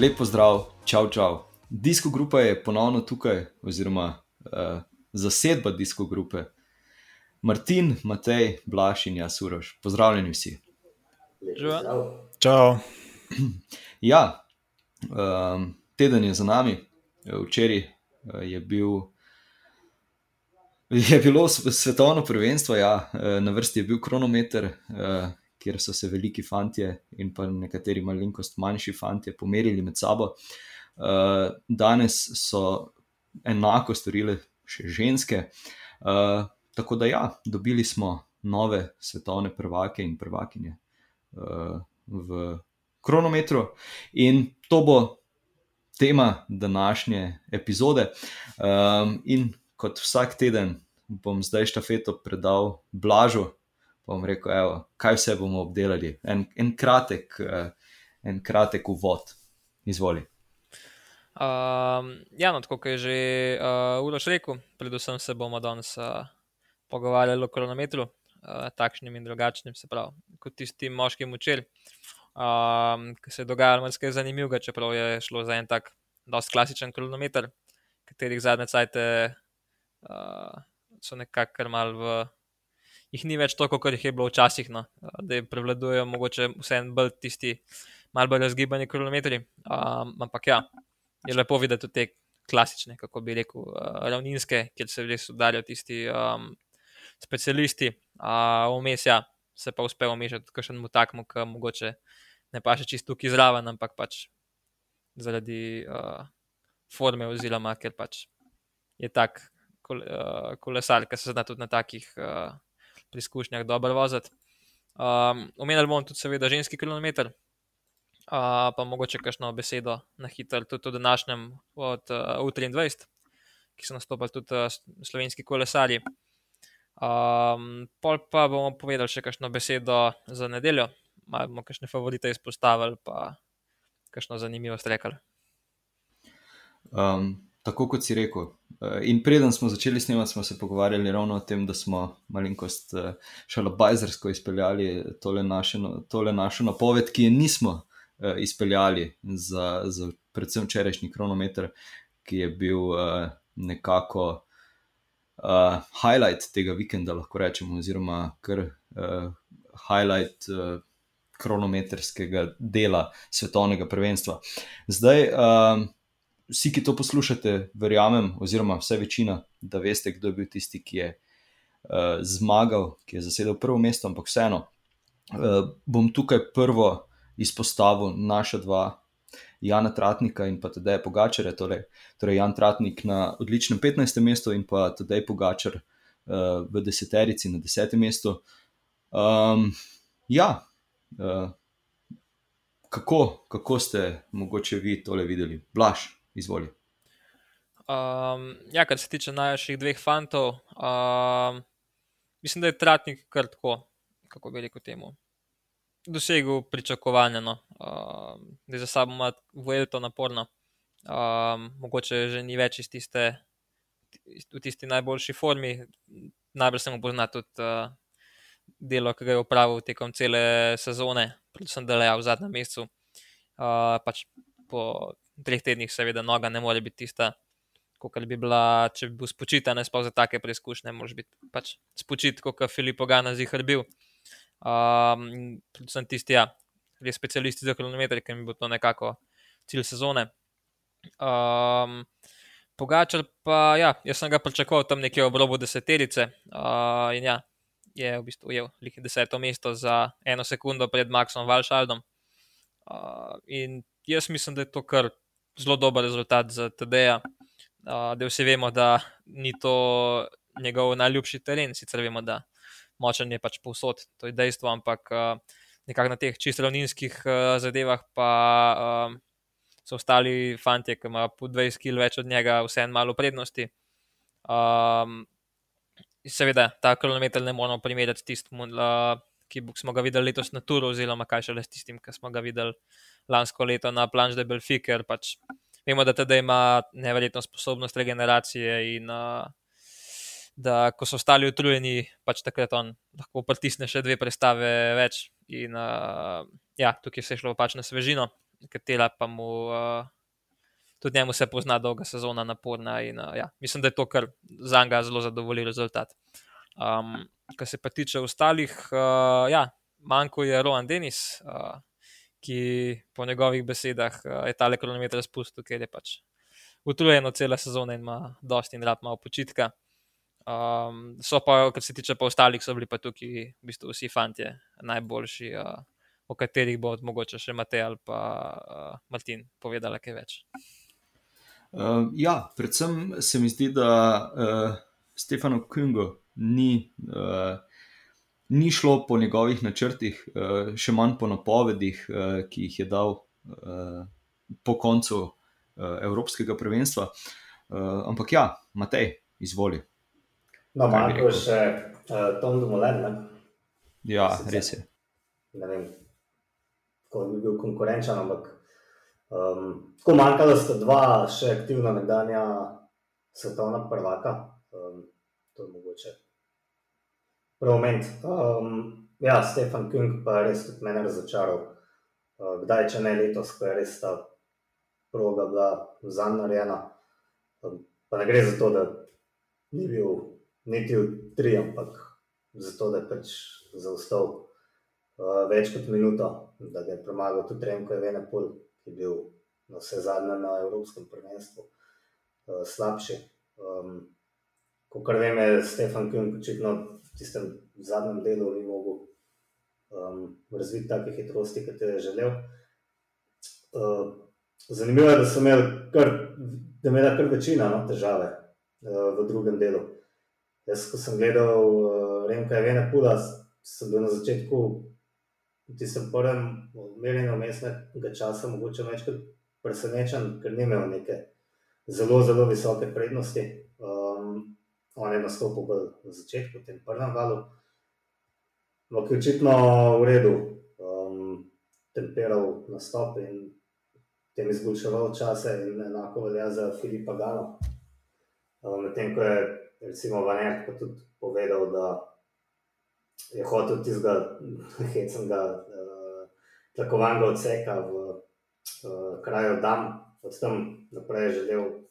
Lep pozdrav, čau, čau. Disko grupa je ponovno tukaj, oziroma uh, zasedba disko grupe. Martin, Matej, Blaž in jaz, Uroš. Pozdravljeni vsi. Čau. Ja, um, teden je za nami, včeraj uh, je, bil, je bilo svetovno prvenstvo, ja, na vrsti je bil kronometer, kjer so se veliki fanti in pa nekateri malenkost manjši fanti pomerili med sabo. Uh, danes so enako storile še ženske. Uh, tako da, ja, dobili smo nove svetovne prvake in prvakinje uh, v kronometru, in to bo tema današnje epizode. Um, in kot vsak teden bom zdaj štafeto predal Blažu bom rekel, evo, kaj vse bomo obdelali. En, en, kratek, uh, en kratek uvod, izvoli. Um, ja, no, tako je že uh, Uroš rekel, predvsem se bomo danes uh, pogovarjali o kronometru, uh, takšnim in drugačnim, se pravi, kot tistim moškim učil, um, ki se je dogajalo nekaj zanimivega, čeprav je šlo za en tak, dosti klasičen kronometer, katerih zadnje cajte uh, so nekako mal v jih ni več toliko, kot jih je bilo včasih, no. da prevladujejo mogoče vseeno bolj tisti malo bolj razgibani kilometri. Um, ampak ja, je lepo videti te klasične, kako bi rekel, uh, ravninske, kjer se res udarijo tisti um, specialisti, uh, vmes ja, se pa uspejo omešati eno takmo, ki mogoče ne pa še čisto tukaj zraven, ampak pač zaradi uh, forme oziroma ker pač je tak. Kolesar, ki se zna tudi na takih uh, preizkušnjah dobro voziti. Um, omenili bomo tudi, seveda, ženski kilometer, uh, pa mogoče kakšno besedo na hitro, tudi o današnjem od uh, U23, ki so nastopili tudi uh, slovenski kolesari. Um, pol pa bomo povedali še kakšno besedo za nedeljo, malo bomo kakšne favorite izpostavili, pa kakšno zanimivost rekli. Um, tako kot si rekel. Eh, in preden smo začeli snemati, smo se pogovarjali ravno o tem, da smo malenkost eh, šalobajzersko izpeljali tole, naše, no, tole našo napoved, ki je nismo eh, izpeljali za, za predvsem včerajšnji kronometer, ki je bil nekako highlight tega vikenda, lahko rečemo, oziroma kar highlight. Kronometrskega dela svetovnega prvenstva. Zdaj, vsi, ki to poslušate, verjamem, oziroma vse večina, da veste, kdo je bil tisti, ki je uh, zmagal, ki je zasedel prvo mesto, ampak vseeno uh, bom tukaj prvo izpostavil naša dva. Jana Tratnika in pa tudi Pogačar, torej, torej Jan Tratnik na odličnem 15. mestu in pa tudi Pogačar uh, v deseterici na 10. mestu. Um, ja, uh, kako, kako ste mogoče vi tole videli? Blaž. Izvoli. Um, ja, kar se tiče najboljših dveh fantov, um, mislim, da je Tratnik kar tako, kako bi rekel temu. Dosegel pričakovanja, no. um, da je za sabo ima vojelo naporno. Um, mogoče že ni več iz tiste, v tisti najboljši formi, najbolj se mu pozna tudi uh, delo, ki ga je upravil tekom cele sezone, predvsem da je v zadnjem mesecu. Uh, pač po treh tednih, seveda, noga ne more biti tista, kot bi bila, če bi bil spočita, ne sploh za take preizkušnje, moraš biti pač spočit, kot je Filip Ogana zihar bil. Um, predvsem tisti, ja, res specialisti za kilometre, ki mi bo to nekako cilj sezone. Um, Pogačal pa, ja, jaz sem ga pričakoval tam nekje ob robu deseterice uh, in ja, je v bistvu ujel lihih deseto mesto za eno sekundo pred Maxom Valšaldom. Uh, in jaz mislim, da je to kar zelo dober rezultat za TD-ja. Uh, da vsi vemo, da ni to njegov najljubši teren, sicer vemo, da močen je pač povsod, to je dejstvo, ampak uh, nekako na teh čisto ravninskih uh, zadevah pa uh, so ostali fanti, ki imajo po 20 kg več od njega, vseeno malo prednosti. Um, seveda, ta kilometr ne moramo primerjati s tistim, uh, ki smo ga videli letos na Turu, oziroma kaj šele s tistim, ki smo ga videli lansko leto na Planche de Belfi, ker pač vemo, da teda ima neverjetno sposobnost regeneracije in uh, da ko so ostali utrujeni, pač takrat on lahko pritisne še dve predstave več. In uh, ja, tukaj se je šlo pač na svežino. katera pa mu. Uh, Tudi njemu se pozna dolga sezona, naporna. In, uh, ja, mislim, da je to kar za njega zelo zadovoljiv rezultat. Um, kar se pa tiče ostalih, uh, ja, manjko je Rohan Denis, uh, ki po njegovih besedah uh, je tale kronometer spustil, ker je pač utrujeno cela sezona in ima dosti in rad malo počitka. Um, so pa, kar se tiče pa ostalih, so bili pa tukaj v bistvu vsi fanti najboljši, uh, o katerih bo mogoče še Matej ali pa uh, Martin povedala kaj več. Uh, ja, predvsem se mi zdi, da uh, Stefano Kungo ni, uh, ni šlo po njegovih načrtih, uh, še manj po napovedih, uh, ki jih je dal uh, po koncu uh, Evropskega prvenstva. Uh, ampak ja, Matej, izvoli. No, manjko je še uh, Tom Dumoulin. Ja, Sicer, res je. Ne vem, kako bi bil konkurenčen, ampak um, tako manjkalo sta dva še aktivna nekdanja svetovna prvaka. Um, to je mogoče. Moment. Um, ja, Stefan Kung pa res tudi mene razočaral. Uh, kdaj, če ne letos, ko je res ta proga bila zadnja narejena. Um, pa ne gre za to, da ni bil niti v tri, ampak zato, da je pač zaostal uh, več kot minuto, da ga je premagal tudi Remko Evenepol, ki je bil na vse zadnje na Evropskem prvenstvu uh, slabši. Um, Ko kar vem, je Stefan Kjun očitno tistem zadnjem delu ni mogel um, razviti take hitrosti, kot je želel. Uh, zanimivo je, da so imeli kar, da imela kar večina no, težave uh, v drugem delu. Jaz, ko sem gledal uh, Remka Evena Pula, sem bil na začetku v tistem prvem merjenju mestnega časa mogoče večkrat presenečen, ker ni imel neke zelo, zelo visoke prednosti. On je nastopil bolj na začetku, v tem prvem valu. Ampak je očitno v redu, um, temperal nastop in tem izboljševal čase, in enako velja za Filipa Gano. Um, Medtem ko je recimo Vanek pa tudi povedal, da je hotel tistega hecnega uh, tlakovanga odseka v uh, kraju Dam, od tam naprej želel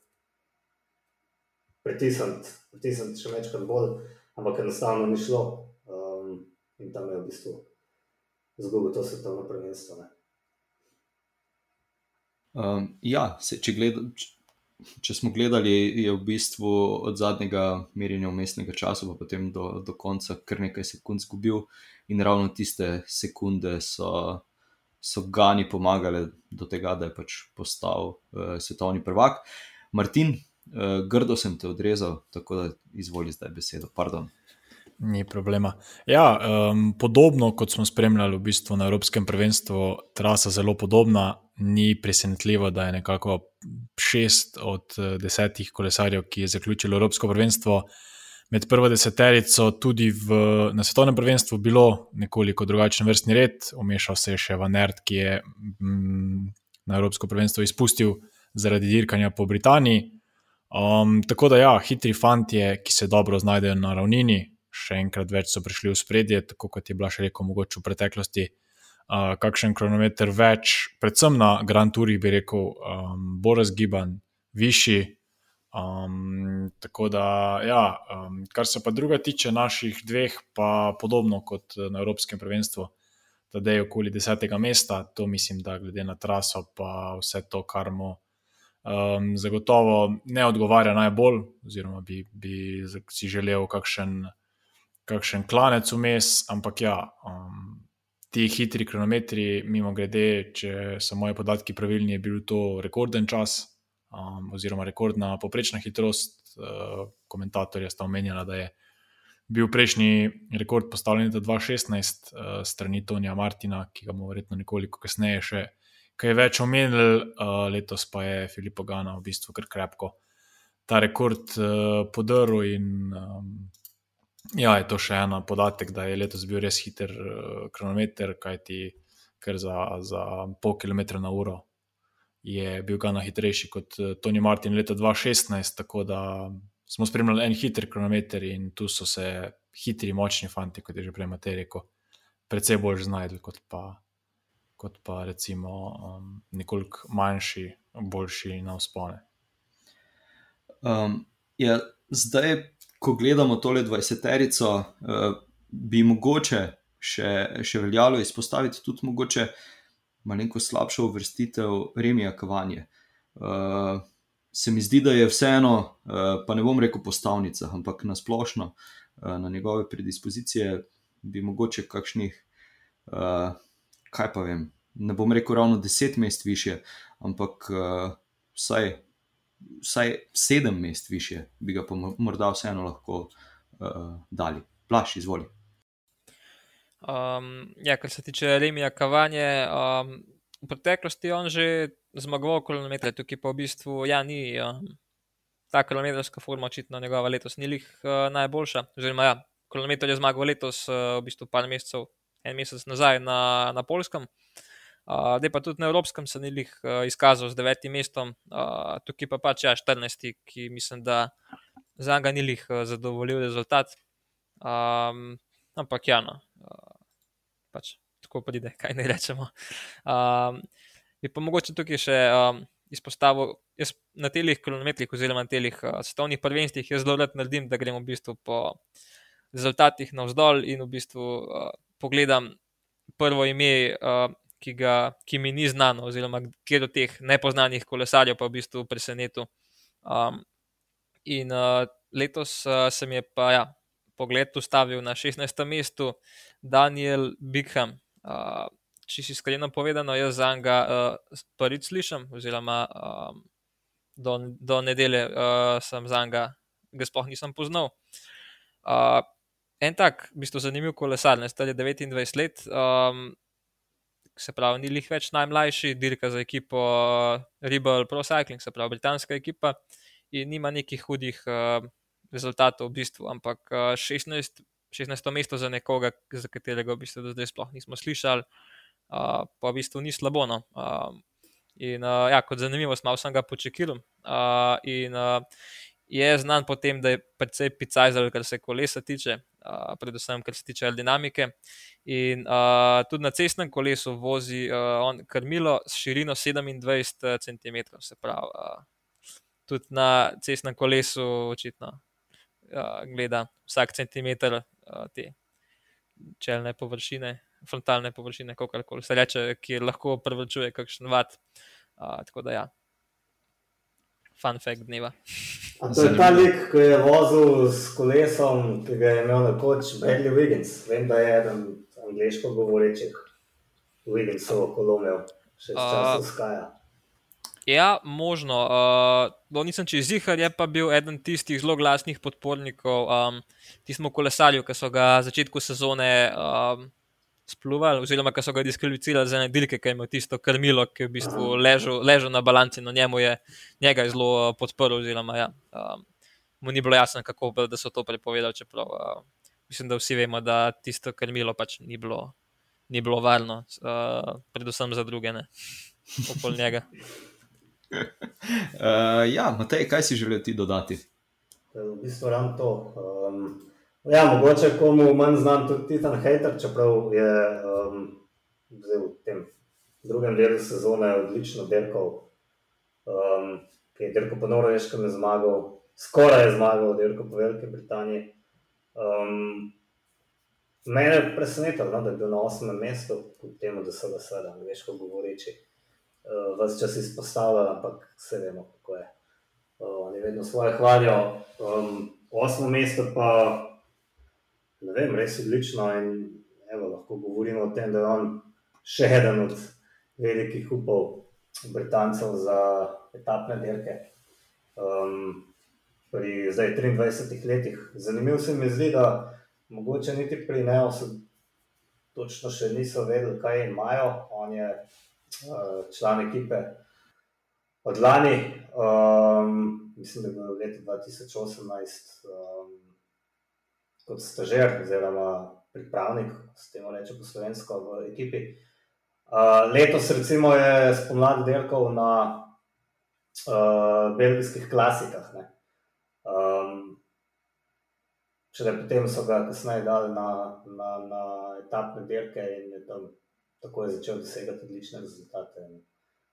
pritisniti, pritisniti še večkrat bolj, ampak enostavno ni šlo um, in tam je v bistvu zgubil to svetovno prvenstvo. Um, ja, se, če, gleda, če smo gledali, je v bistvu od zadnjega merjenja umestnega časa, pa potem do, do konca, kar nekaj sekund izgubil, in ravno tiste sekunde so, so Gani pomagali do tega, da je pač postal uh, svetovni prvak. Martin, uh, grdo sem te odrezal, tako da izvoli zdaj besedo. Pardon. Ni problema. Ja, um, podobno kot smo spremljali v bistvu na Evropskem prvenstvu, trasa zelo podobna, ni presenetljivo, da je nekako šest od eh, desetih kolesarjev, ki je zaključilo Evropsko prvenstvo, med prvo deseterico, tudi v, na svetovnem prvenstvu, bilo nekoliko drugačen vrstni red. Omešal se je še Vanert, ki je mm, na Evropsko prvenstvo izpustil zaradi dirkanja po Britaniji. Um, tako da, ja, hitri fanti, ki se dobro znajdejo na ravnini, še enkrat več so prišli v spredje, tako kot je bila še rekel, mogoče v preteklosti uh, kakšen kronometer več, predvsem na Grand Tourih, bi rekel, um, bolj razgiban, višji. Um, tako da, ja, um, kar se pa druga tiče naših dveh, pa podobno kot na Evropskem prvenstvu, da je okoli desetega mesta, to mislim, da glede na traso, pa vse to, kar mu um, zagotovo ne odgovarja najbolj, oziroma bi, bi si želel kakšen, kakšen klanec vmes, ampak ja. Um, ti hitri kronometri, mimo grede, če so moje podatki pravilni, je bil to rekorden čas, um, oziroma rekordna poprečna hitrost. Uh, komentatorja sta omenjala, da je bil prejšnji rekord postavljen leta 2016 uh, strani Tonija Martina, ki ga bomo verjetno nekoliko kasneje še kaj več omenili, uh, letos pa je Filipa Gana v bistvu kar krepko ta rekord uh, podaril in um, Ja, je to še ena podatek, da je letos bil res hiter uh, kronometer, kajti kar za, za pol km na uro je bil Gana hitrejši kot Tony Martin leta 2016. Tako da smo spremljali en hiter kronometer in tu so se hitri, močni fanti, kot je že prej Matej rekel, precej bolj znašli kot pa kot pa recimo um, nekoliko manjši, boljši na vzpone. Um, ja, zdaj, ko gledamo tole 20-terico, uh, bi mogoče še, še veljalo izpostaviti tudi mogoče malo slabšo uvrstitev Remija Kavanje. Uh, se mi zdi, da je vseeno, uh, pa ne bom rekel postavnica, ampak na splošno uh, na njegove predispozicije bi mogoče kakšnih, uh, kaj pa vem, ne bom rekel ravno deset mest više, ampak uh, vsaj vsaj sedem mest više, bi ga pa morda vseeno lahko uh, dali. Plaš, izvoli. Um, ja, kar se tiče Remija Kavanje, um, v preteklosti je on že zmagoval kilometre, tukaj pa v bistvu ja, ni um, ta kilometrska forma, očitno njegova letos ni lih uh, najboljša. Oziroma, ja, kilometr je zmagal letos, uh, v bistvu par mesecev, en mesec nazaj na, na Polskem. Uh, Zdaj pa tudi na Evropskem se ni jih uh, izkazal z devetim mestom, uh, tukaj pa pač ja, 14, ki mislim, da za njega ni jih uh, zadovoljil rezultat. Um, ampak ja, no, uh, pač tako pride, kaj ne rečemo. Um, je pa mogoče tukaj še um, izpostavil, jaz na telih kilometrih, oziroma na telih uh, svetovnih prvenstvih, jaz zelo rad naredim, da gremo v bistvu po rezultatih navzdol in v bistvu uh, pogledam prvo ime. Uh, ki, ga, ki mi ni znano, oziroma kjer od teh nepoznanih kolesarjev pa v bistvu presenetil. Um, in uh, letos uh, se mi je pa ja, pogled ustavil na 16. mestu Daniel Bigham. Uh, če si iskreno povedano, jaz za njega uh, prvič slišim, oziroma um, do, do nedelje uh, sem za njega, ga sploh nisem poznal. Uh, en tak, v bistvu zanimiv kolesar, ne stari 29 let. Um, se pravi, ni jih več najmlajši, dirka za ekipo Rebel Pro Cycling, se pravi, britanska ekipa, in nima nekih hudih uh, rezultatov v bistvu, ampak uh, 16, 16. mesto za nekoga, za katerega v bistvu do zdaj sploh nismo slišali, uh, pa v bistvu ni slabo. No. Uh, in uh, ja, kot zanimivost, malo sem ga počekal. Uh, in uh, je znan po tem, da je precej picajzer, kar se kolesa tiče, uh, predvsem kar se tiče aerodinamike. In uh, tudi na cestnem kolesu vozi uh, on krmilo s širino 27 cm, se pravi, uh, tudi na cestnem kolesu očitno uh, gleda vsak centimeter uh, te čelne površine, frontalne površine, kako koli se reče, ki lahko prevečuje kakšen vat. Uh, tako da ja fun fact dneva. A to je ta lik, ki je vozil s kolesom, ki ga je imel nekoč Bradley Wiggins. Vem, da je eden angliško govorečih Wigginsov kolomel, še iz časa Skaja. Ja, možno. Uh, nisem čez zihar, je pa bil eden tistih zelo glasnih podpornikov um, tistemu kolesarju, ki so ga na začetku sezone um, spluvali, oziroma ki so ga diskvalificirali za nedeljke, ki je imel tisto krmilo, ki je v bistvu ležal, ležal na balanci, no njemu je njega je zelo uh, podprl, oziroma ja, um, mu ni bilo jasno, kako da so to prepovedali. Čeprav uh, mislim, da vsi vemo, da tisto krmilo pač ni bilo, ni bilo varno, uh, predvsem za druge, ne okoli njega. Uh, ja, Matej, kaj si želel ti dodati? V bistvu ravno to. Um, Ja, mogoče komu manj znam tudi Titan Hater, čeprav je um, v tem drugem delu sezone odlično dirkal, um, ki je dirkal po Norveškem zmagal, skoraj je zmagal, dirkal po Veliki Britaniji. Um, mene je presenetilo, no, da je bil na osmem mestu, kljub temu, da so ga seveda angliško govoreči. Uh, Vse čas izpostavljali, ampak vse vemo, kako je. Uh, oni vedno svoje hvalijo. Um, osmo mesto pa ne vem, res odlično. In evo, lahko govorimo o tem, da je on še eden od velikih upov Britancev za etapne dirke. Um, pri zdaj 23 letih. Zanimivo se mi zdi, da mogoče niti pri Neosu točno še niso vedeli, kaj imajo. On je uh, član ekipe od lani, um, mislim, da je bilo leta 2018. Um, kot stažer, oziroma pripravnik, s tem reče po slovensko v ekipi. Uh, letos, recimo, je spomladi delkal na uh, belgijskih klasikah. Um, Če ne, potem so ga kasneje dali na, na, na etapne dirke in je tam tako je začel dosegati odlične rezultate.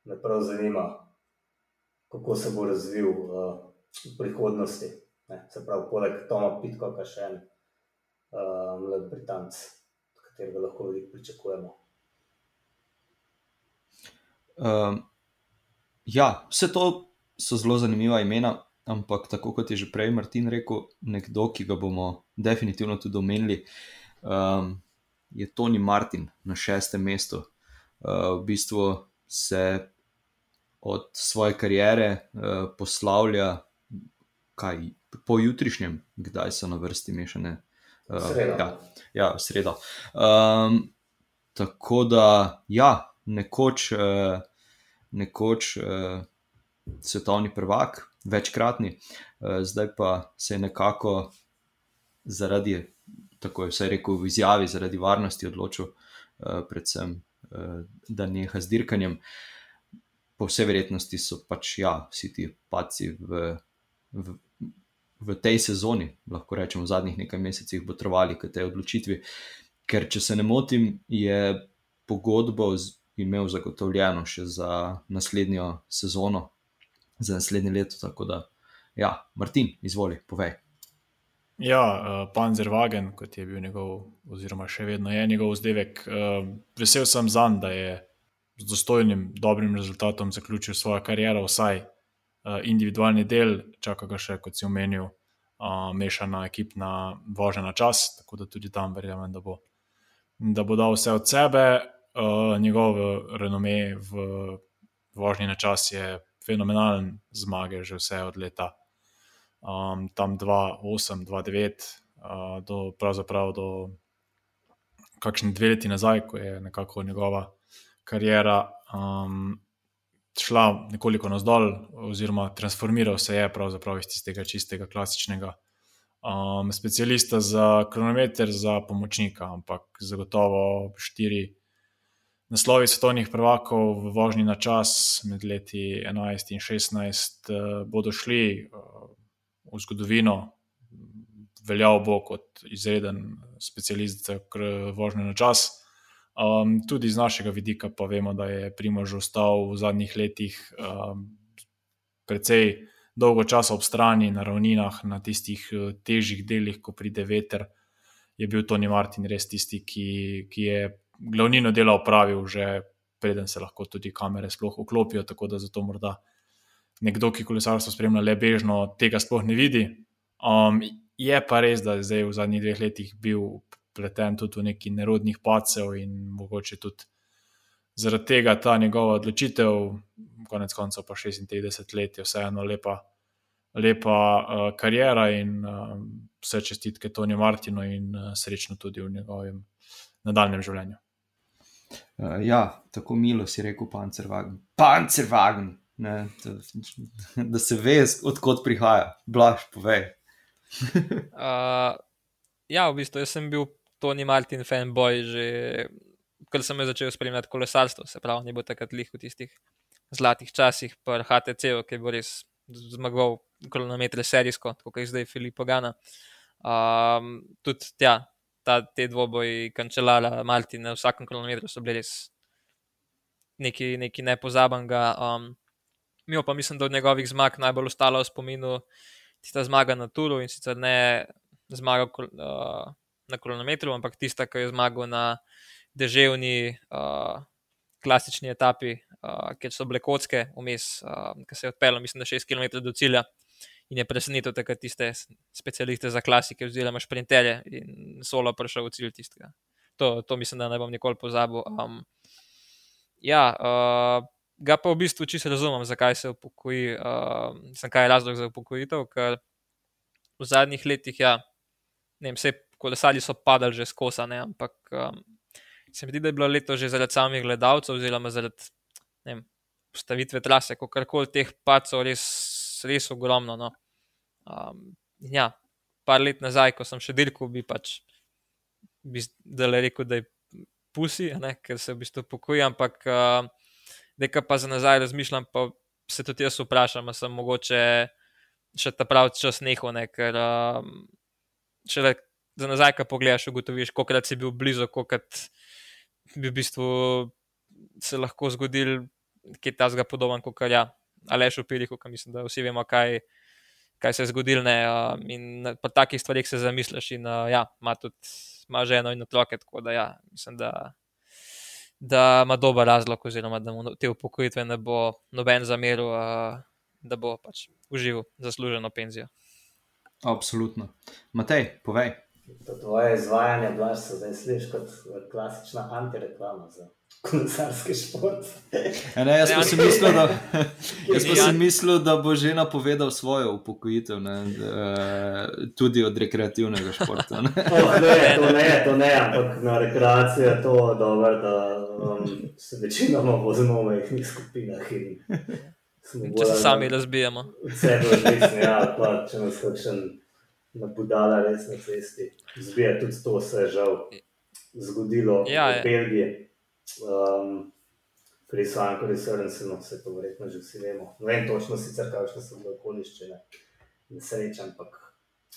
Me prav zanima, kako se bo razvil uh, v prihodnosti. Ne? Se pravi, poleg Toma Pitkoka, še en uh, mlad Britanc, katerega lahko veliko pričakujemo. Um, ja, vse to so zelo zanimiva imena, ampak tako kot je že prej Martin rekel, nekdo, ki ga bomo definitivno tudi omenili, um, je Tony Martin na šestem mestu. Uh, v bistvu se od svoje kariere uh, poslavlja, kaj po jutrišnjem, kdaj so na vrsti mešane. Uh, ja, ja, sredo. Um, tako da, ja, nekoč, uh, nekoč uh, svetovni prvak, večkratni, uh, zdaj pa se je nekako zaradi, tako je vse rekel v izjavi, zaradi varnosti odločil, uh, predvsem, uh, da neha z dirkanjem. Po vsej verjetnosti so pač ja, vsi ti paci v, v, v tej sezoni, lahko rečemo v zadnjih nekaj mesecih, potrovali k tej odločitvi. Ker, če se ne motim, je pogodbo imel zagotovljeno še za naslednjo sezono, za naslednje leto. Tako da, ja, Martin, izvoli, povej. Ja, uh, Panzerwagen, kot je bil njegov, oziroma še vedno je njegov vzdevek. Uh, vesel sem za njim, da je z dostojnim, dobrim rezultatom zaključil svojo kariero, vsaj individualni del, čaka ga še, kot si omenil, uh, mešana ekipna vožnja na čas, tako da tudi tam verjamem, da bo, da bo dal vse od sebe. Uh, njegov renome v vožnji na čas je fenomenalen zmage, že vse od leta um, tam 2-8, 2-9, uh, do pravzaprav do kakšne dve leti nazaj, ko je nekako njegova karijera um, šla nekoliko navzdol, oziroma transformiral se je pravzaprav iz tistega čistega klasičnega. Um, specialista za kronometer, za pomočnika, ampak zagotovo štiri naslovi svetovnih prvakov v vožnji na čas med leti 11 in 16 eh, bodo šli eh, v zgodovino. Veljal bo kot izreden specialist za vožnjo na čas. Um, tudi iz našega vidika pa vemo, da je Primož ostal v zadnjih letih um, precej dolgo časa ob strani na ravninah, na tistih uh, težjih delih, ko pride veter. Je bil Tony Martin res tisti, ki, ki je glavnino dela opravil, že preden se lahko tudi kamere sploh vklopijo. Tako da zato morda nekdo, ki kolesarstvo spremlja le bežno, tega sploh ne vidi. Um, je pa res, da je zdaj v zadnjih dveh letih bil pleten tudi v neki nerodnih pacev in mogoče tudi zaradi tega ta njegova odločitev, konec koncev pa 36 let, je vseeno lepa. Lepa uh, karijera in uh, vse čestitke Toniju Martinu, in uh, srečno tudi v njegovem nadaljem življenju. Uh, ja, tako milo si rekel, pancervagen. Pancervagen, ne, da, da se ve, odkot prihaja, blaž, povej. uh, ja, v bistvu sem bil Tony Martin fanboy, že ker sem začel spremljati kolesarstvo, se pravi, ni bil takrat lih v tistih zlatih časih, pa HTC, ki je bil res zmagoval kronometre serijsko, kot je zdaj Filip Pogana. Um, tudi ja, ta, te dvoboji, kančelara, Malti, na vsakem kilometru so bili res neki, neki nepozabenega. Um, mi pa mislim, da od njegovih zmag najbolj ostalo v spominu tista zmaga na Tulu in sicer ne zmaga uh, na kilometru, ampak tista, ki je zmagal na deževni, uh, klasični etapi, uh, kjer so bile kocke vmes, uh, ki se je odpeljal, mislim, da 6 km do cilja in je presenetil takrat tiste specialiste za klasike, oziroma šprinterje, in solo prišel v cilj tistega. To, to mislim, da ne bom nikoli pozabil. Um, ja, uh, ga pa v bistvu čisto razumem, zakaj se upokoji, uh, sem kaj je razlog za upokojitev, ker v zadnjih letih, ja, ne vem, vse kolesali so padali že skozi, ampak um, se mi zdi, da je bilo leto že zaradi samih gledalcev, oziroma zaradi vem, postavitve trase, ko karkoli teh pacov res res ogromno. No. Um, ja, par let nazaj, ko sem še delal, bi pač bi rekel, da je pusi, ne, ker se v bistvu pokojim, ampak uh, nekaj pa za nazaj razmišljam, pa se tudi jaz vprašam, ali sem mogoče še ta pravi čas nehal, ne, ker um, če le za nazaj, ko pogledaš, ugotoviš, koliko si bil blizu, koliko bi v bistvu se lahko zgodil nekaj tasga podoben kot ja, Aleš Upili, kot mislim, da vsi vemo, kaj, kaj se je zgodilo. Uh, in po takih stvarih se zamisliš in ja, ima tudi ima ženo in otroke, tako da ja, mislim, da. Da ima dober razlog, oziroma da mu te upokojitve ne bo noben zameril, da bo pač užival zasluženo penzijo. Absolutno. Matej, povej. To tvoje izvajanje, da se zdaj slišiš kot klasična antireklama za kolesarski šport. E ne, jaz pa sem mislil, da, jaz pa sem mislil, da bo že napovedal svojo upokojitev, ne, tudi od rekreativnega športa. Ne. Oh, ne, to ne, to ne, ampak na rekreacijo je to dobro, da um, se večinoma vozimo v majhnih skupinah. Če se sami razbijamo. Vse je odvisno, ja, pa če nas kakšen nabudala res na cesti. Zbija tudi to, se je žal zgodilo ja, v Belgiji. Um, pri Svanku in Srnsenu se to verjetno že vsi vemo. Ne vem točno sicer, kakšne so bile okoliščine in sreče, ampak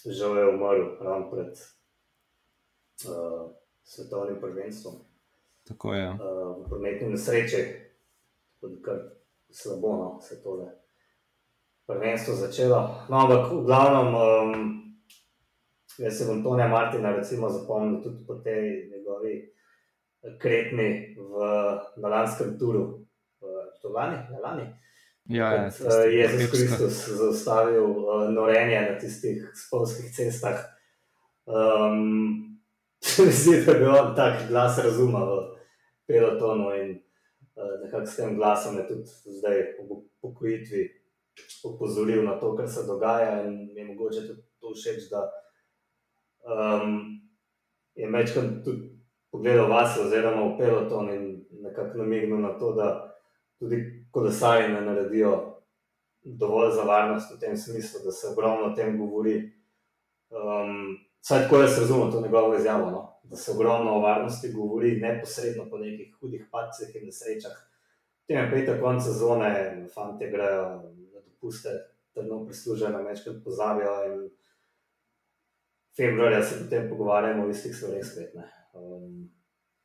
žal je umrl ravno pred uh, svetovnim prvenstvom. Tako je. Uh, v prometni nesreči, tudi kar slabo, no, se tole prvenstvo začelo. No, ampak v glavnem, um, jaz se bom Tonija Martina recimo zapomnil tudi po tej njegovi kretni v Nalanskem turu, v Lani. Ja, Lani. Ja, ja, uh, Jezus Kristus zaustavil uh, norenje na tistih spolskih cestah. Um, Zdi se, da je bil tak glas razuma v pelotonu in uh, nekako s tem glasom je tudi zdaj v pokojitvi opozoril na to, kar se dogaja in mi je mogoče tudi to všeč, da um, je večkrat tudi pogledal vas, oziroma v peloton in nekako namignil na to, da tudi kolesari ne naredijo dovolj za varnost v tem smislu, da se ogromno o tem govori. Um, Saj tako jaz razumem to njegovo izjavo, no? da se ogromno o varnosti govori neposredno po nekih hudih padcih in nesrečah. Tem je petek konec sezone, fanti grejo na dopuste, trdno prisluženo, večkrat pozabijo in februarja se potem pogovarjamo o istih stvareh spet. Ne? Um,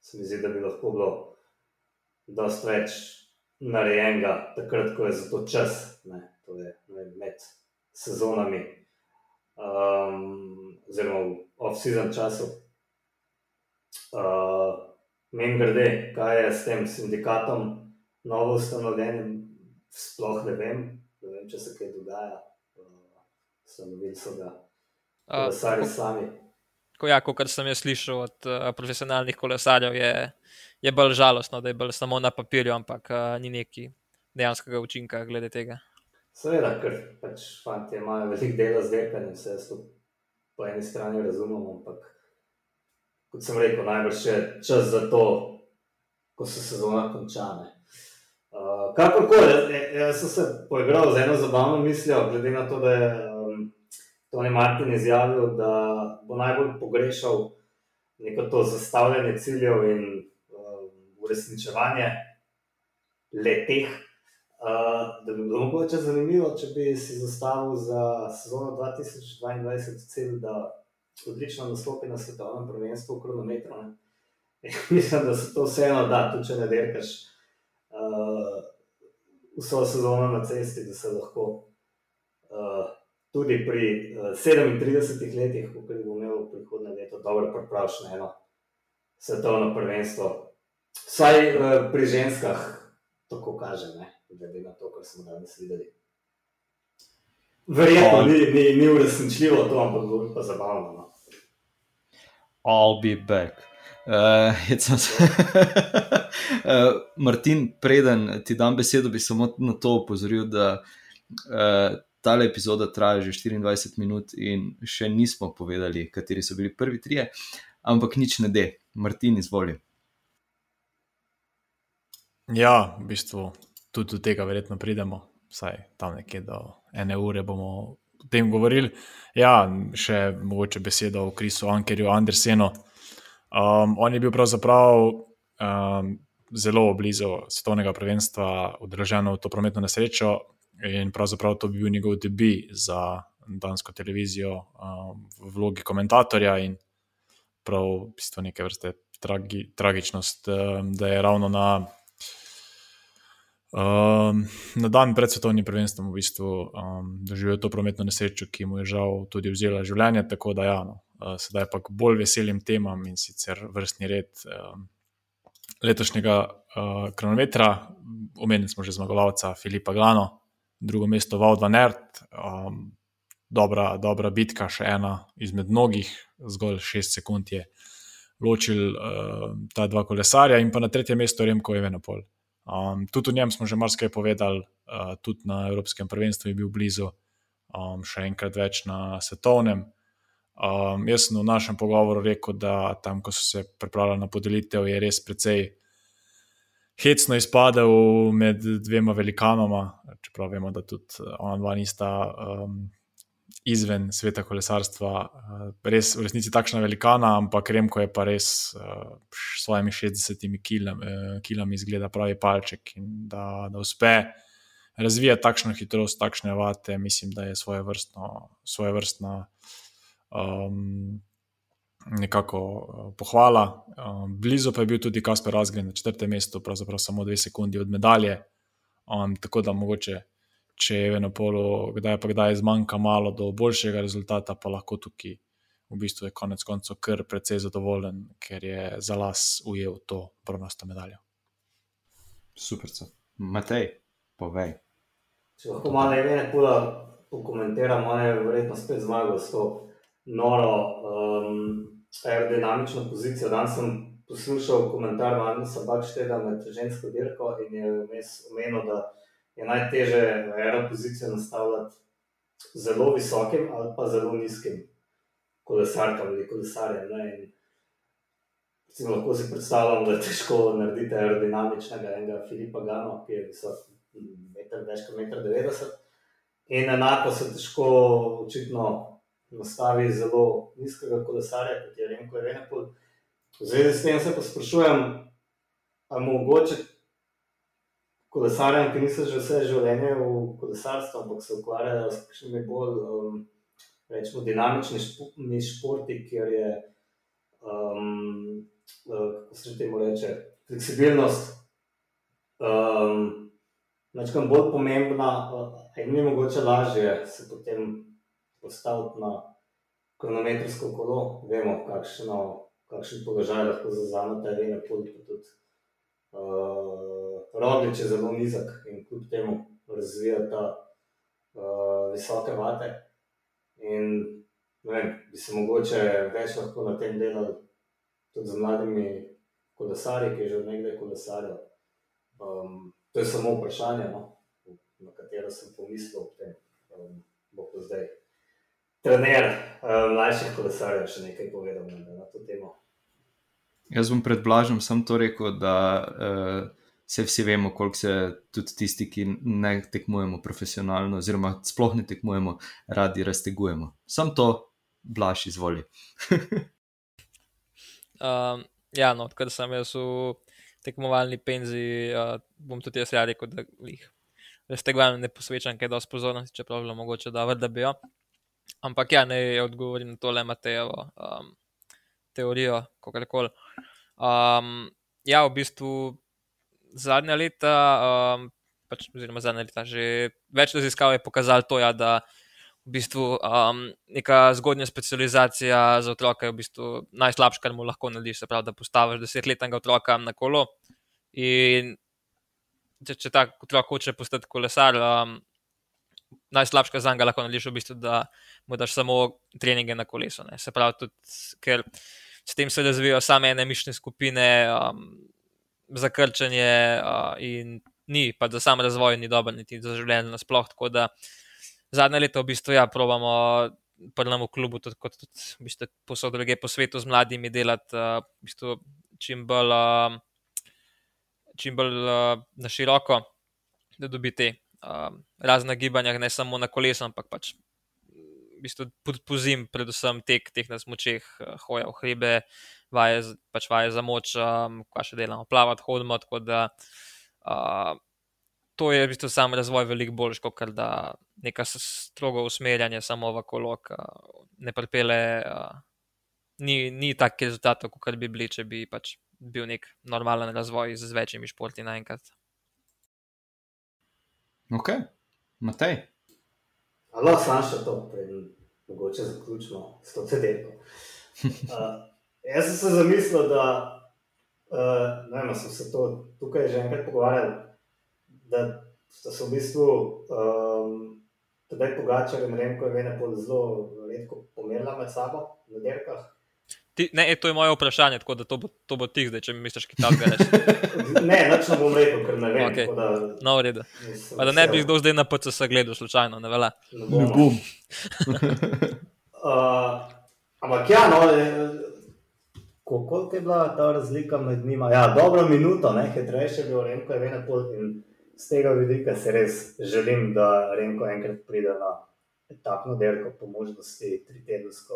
se mi zdi, da bi lahko bilo dosta več narejenega, takrat, ko je za to čas, ne, to je ne, med sezonami, um, oziroma v off-season času. Uh, Meni grede, kaj je s tem sindikatom, novo ustanovljenim, sploh ne vem, ne vem če se kaj dogaja. Uh, Ustanovili so ga, da so sami ko, ja, kot sem jaz slišal od uh, profesionalnih kolesarjev, je, je bolj žalostno, da je bolj samo na papirju, ampak uh, ni neki dejanskega učinka glede tega. Seveda, ker pač fanti imajo veliko dela z delom, vse to po eni strani razumemo, ampak kot sem rekel, najbrž je čas za to, ko so sezona končane. Uh, Kakorkoli, jaz sem se poigral z eno zabavno mislijo, glede na to, da je Tony Martin izjavil, da bo najbolj pogrešal neko to zastavljanje ciljev in uh, uresničevanje leteh. Uh, da bi bilo mogoče zanimivo, če bi si zastavil za sezono 2022 cilj, da odlično nastopi na svetovnem prvenstvu v kronometru. Mislim, da se to vseeno da, tudi če ne derkaš uh, vso sezono na cesti, da se lahko tudi pri uh, eh, 37 letih, ko bo imel prihodne leto dobro pripravljeno eno svetovno prvenstvo. Vsaj uh, pri ženskah tako kaže, ne? glede na to, kar smo danes videli. Verjetno ni, ni, ni uresničljivo to, ampak bo pa zabavno. No? I'll be back. Uh, uh, Martin, preden ti dam besedo, bi samo na to opozoril, da uh, ta epizoda traja že 24 minut in še nismo povedali, kateri so bili prvi trije, ampak nič ne de. Martin, izvoli. Ja, v bistvu tudi do tega verjetno pridemo, vsaj tam nekje do ene ure bomo o tem govorili. Ja, še mogoče besedo o Krisu Ankerju Andersenu. Um, on je bil pravzaprav um, zelo blizu svetovnega prvenstva, udeležen v to prometno nesrečo, In pravzaprav to bi bil njegov debi za dansko televizijo um, v vlogi komentatorja in prav v bistvu neke vrste tragi, tragičnost, da je ravno na, um, na dan pred svetovnim prvenstvom v bistvu um, doživel to prometno nesrečo, ki mu je žal tudi vzela življenje. Tako da, ja, no, uh, sedaj pa k bolj veselim temam in sicer vrstni red. Um, Letošnjega uh, kronometra, omenili smo že zmagovalca Filipa Gano, drugo mesto Ert, um, dobra, dobra bitka, še ena izmed mnogih, zgolj šest sekund je ločil uh, ta dva kolesarja, in pa na tretjem mestu Remko Evenopol. Um, tudi o njem smo že marsikaj povedali, uh, tudi na Evropskem prvenstvu je bil blizu, um, še enkrat več na svetovnem. Um, jaz sem v našem pogovoru rekel, da tam, ko so se pripravljali na podelitev, je res precej hecno izpadel med dvema velikanoma, čeprav vemo, da tudi ona dva nista um, izven sveta kolesarstva, uh, res v resnici takšna velikana, ampak Remko je pa res uh, s svojimi 60 kilami, uh, kilami izgleda pravi palček in da, da uspe. Razvija takšno hitrost, takšne vate, mislim, da je svoje vrstno, svoje vrstna um, nekako pohvala. Um, blizu pa je bil tudi Kasper Razgren na četrtem mestu, pravzaprav samo dve sekunde od medalje. Um, tako da mogoče če je eno polo, kdaj pa kdaj zmanjka malo do boljšega rezultata, pa lahko tukaj v bistvu je konec koncev kar precej zadovoljen, ker je za las ujel to bronasto medaljo. Super, so. Matej, povej. Če lahko malo ene pula pokomentiram, on je verjetno spet zmagal s to noro um, aerodinamično pozicijo. Danes sem poslušal komentar Magnisa Bakšteda med žensko dirko in je vmes omenil, da je najtežje eno pozicijo nastavljati zelo visokim ali pa zelo nizkim kolesarjem ali kolesarjem. Recimo, lahko si predstavljam, da je težko narediti aerodinamičnega enega Filipa Gano, ki je visok meter, več kot 1,90 m. In enako se težko očitno nastavi zelo nizkega kolesarja, kot je Remko Renepol. V zvezi s tem se pa sprašujem, ali mogoče kolesarjem, ki niso že vse življenje v kolesarstvu, ampak se ukvarjajo s kakšnimi bolj um, rečemo, dinamičnimi športi, kjer je, um, uh, kako se temu reče, fleksibilnost. Um, Načkam bolj pomembna, in ni mogoče lažje se potem postaviti na kronometrsko kolo, vemo, kakšno, kakšen položaj lahko zazame ta ena pult, pa tudi uh, Roglič je zelo nizek in kljub temu razvija ta uh, visoke vate. In vem, bi se mogoče več lahko na tem delali tudi z mladimi kolesarji, ki že nekaj kolesarijo. Um, to je samo vprašanje, no, na katero sem pomislil, da um, bo pa zdaj. Trener uh, mlajših kolesarjev še nekaj povedal na to temo. Jaz bom pred Blažom samo to rekel, da uh, vse vsi vemo, koliko se tudi tisti, ki ne tekmujemo profesionalno, oziroma sploh ne tekmujemo, radi raztegujemo. Sam to, blaš, izvoli. um, ja, no, odkar sem jaz v tekmovalni penziji, uh, bom tudi jaz rekel, da jih raztegujem, ne posvečam kaj dosti pozornosti, čeprav je bilo mogoče, da, da bi jo. Ampak ja, ne odgovorim na tole Matejevo um, teorijo, kako koli. Um, ja, v bistvu zadnja leta, um, pač, oziroma zadnja leta, že več raziskav je pokazalo to, ja, da v bistvu um, neka zgodnja specializacija za otroka je v bistvu najslabše, kar mu lahko narediš. Se pravi, da postaviš desetletnega otroka na kolo. In če, če ta otrok hoče postati kolesar, um, najslabše, kar za njega lahko narediš, v bistvu, da mu daš samo treninge na kolesu. Ne. Se pravi, tudi, ker s tem se razvijajo same ene mišne skupine. Um, za krčanje uh, in ni, pa za sam razvoj ni dober, niti za življenje nasploh. Tako da zadnje leto v bistvu ja, probamo. Prvem v klubu, tudi kot tudi, v bistvu, posod druge po svetu, z mladimi delati, uh, v bistvu, čim bolj, uh, čim bolj uh, na široko, da dobite uh, razne gibanja, ne samo na kolesu, ampak pač v bistvu, po zim, predvsem tek, teh na smočeh, uh, hoja v hrebe, vaje, pač vaje za moč, um, kaj še delamo, plavati, hodimo. Tako da uh, to je v bistvu sam razvoj veliko boljši, kot da neka strogo usmerjanje samo v kolok uh, ne pripele uh, ni, ni takih rezultatov, kot bi bili, če bi pač bil nek normalen razvoj z večjimi športi naenkrat. Ok, Matej. Ali sam še to, preden mogoče zaključimo s to cedejo. Uh, jaz sem se zamislil, da uh, ne vem, sem se to tukaj že enkrat pogovarjal, da so v bistvu um, tedaj pogačali in Remko je vedno zelo redko pomerila med sabo na derkah. Ti, ne, e, to je moje vprašanje, tako da to bo, to bo tih zdaj, če mi misliš, kaj takega reči. ne, noč ne bom rekel, ker ne vem. Okay. Da, no, v redu. Da ne bi kdo zdaj na PCS gledal, slučajno, ne vele. Ne bom. Ne bom. uh, ampak ja, no, koliko je bila ta razlika med njima? Ja, dobro minuto, ne, hitrejše je bilo Remko, je vedno pol. In z tega vidika se res želim, da Remko enkrat pride na etapno derko po možnosti tri tedensko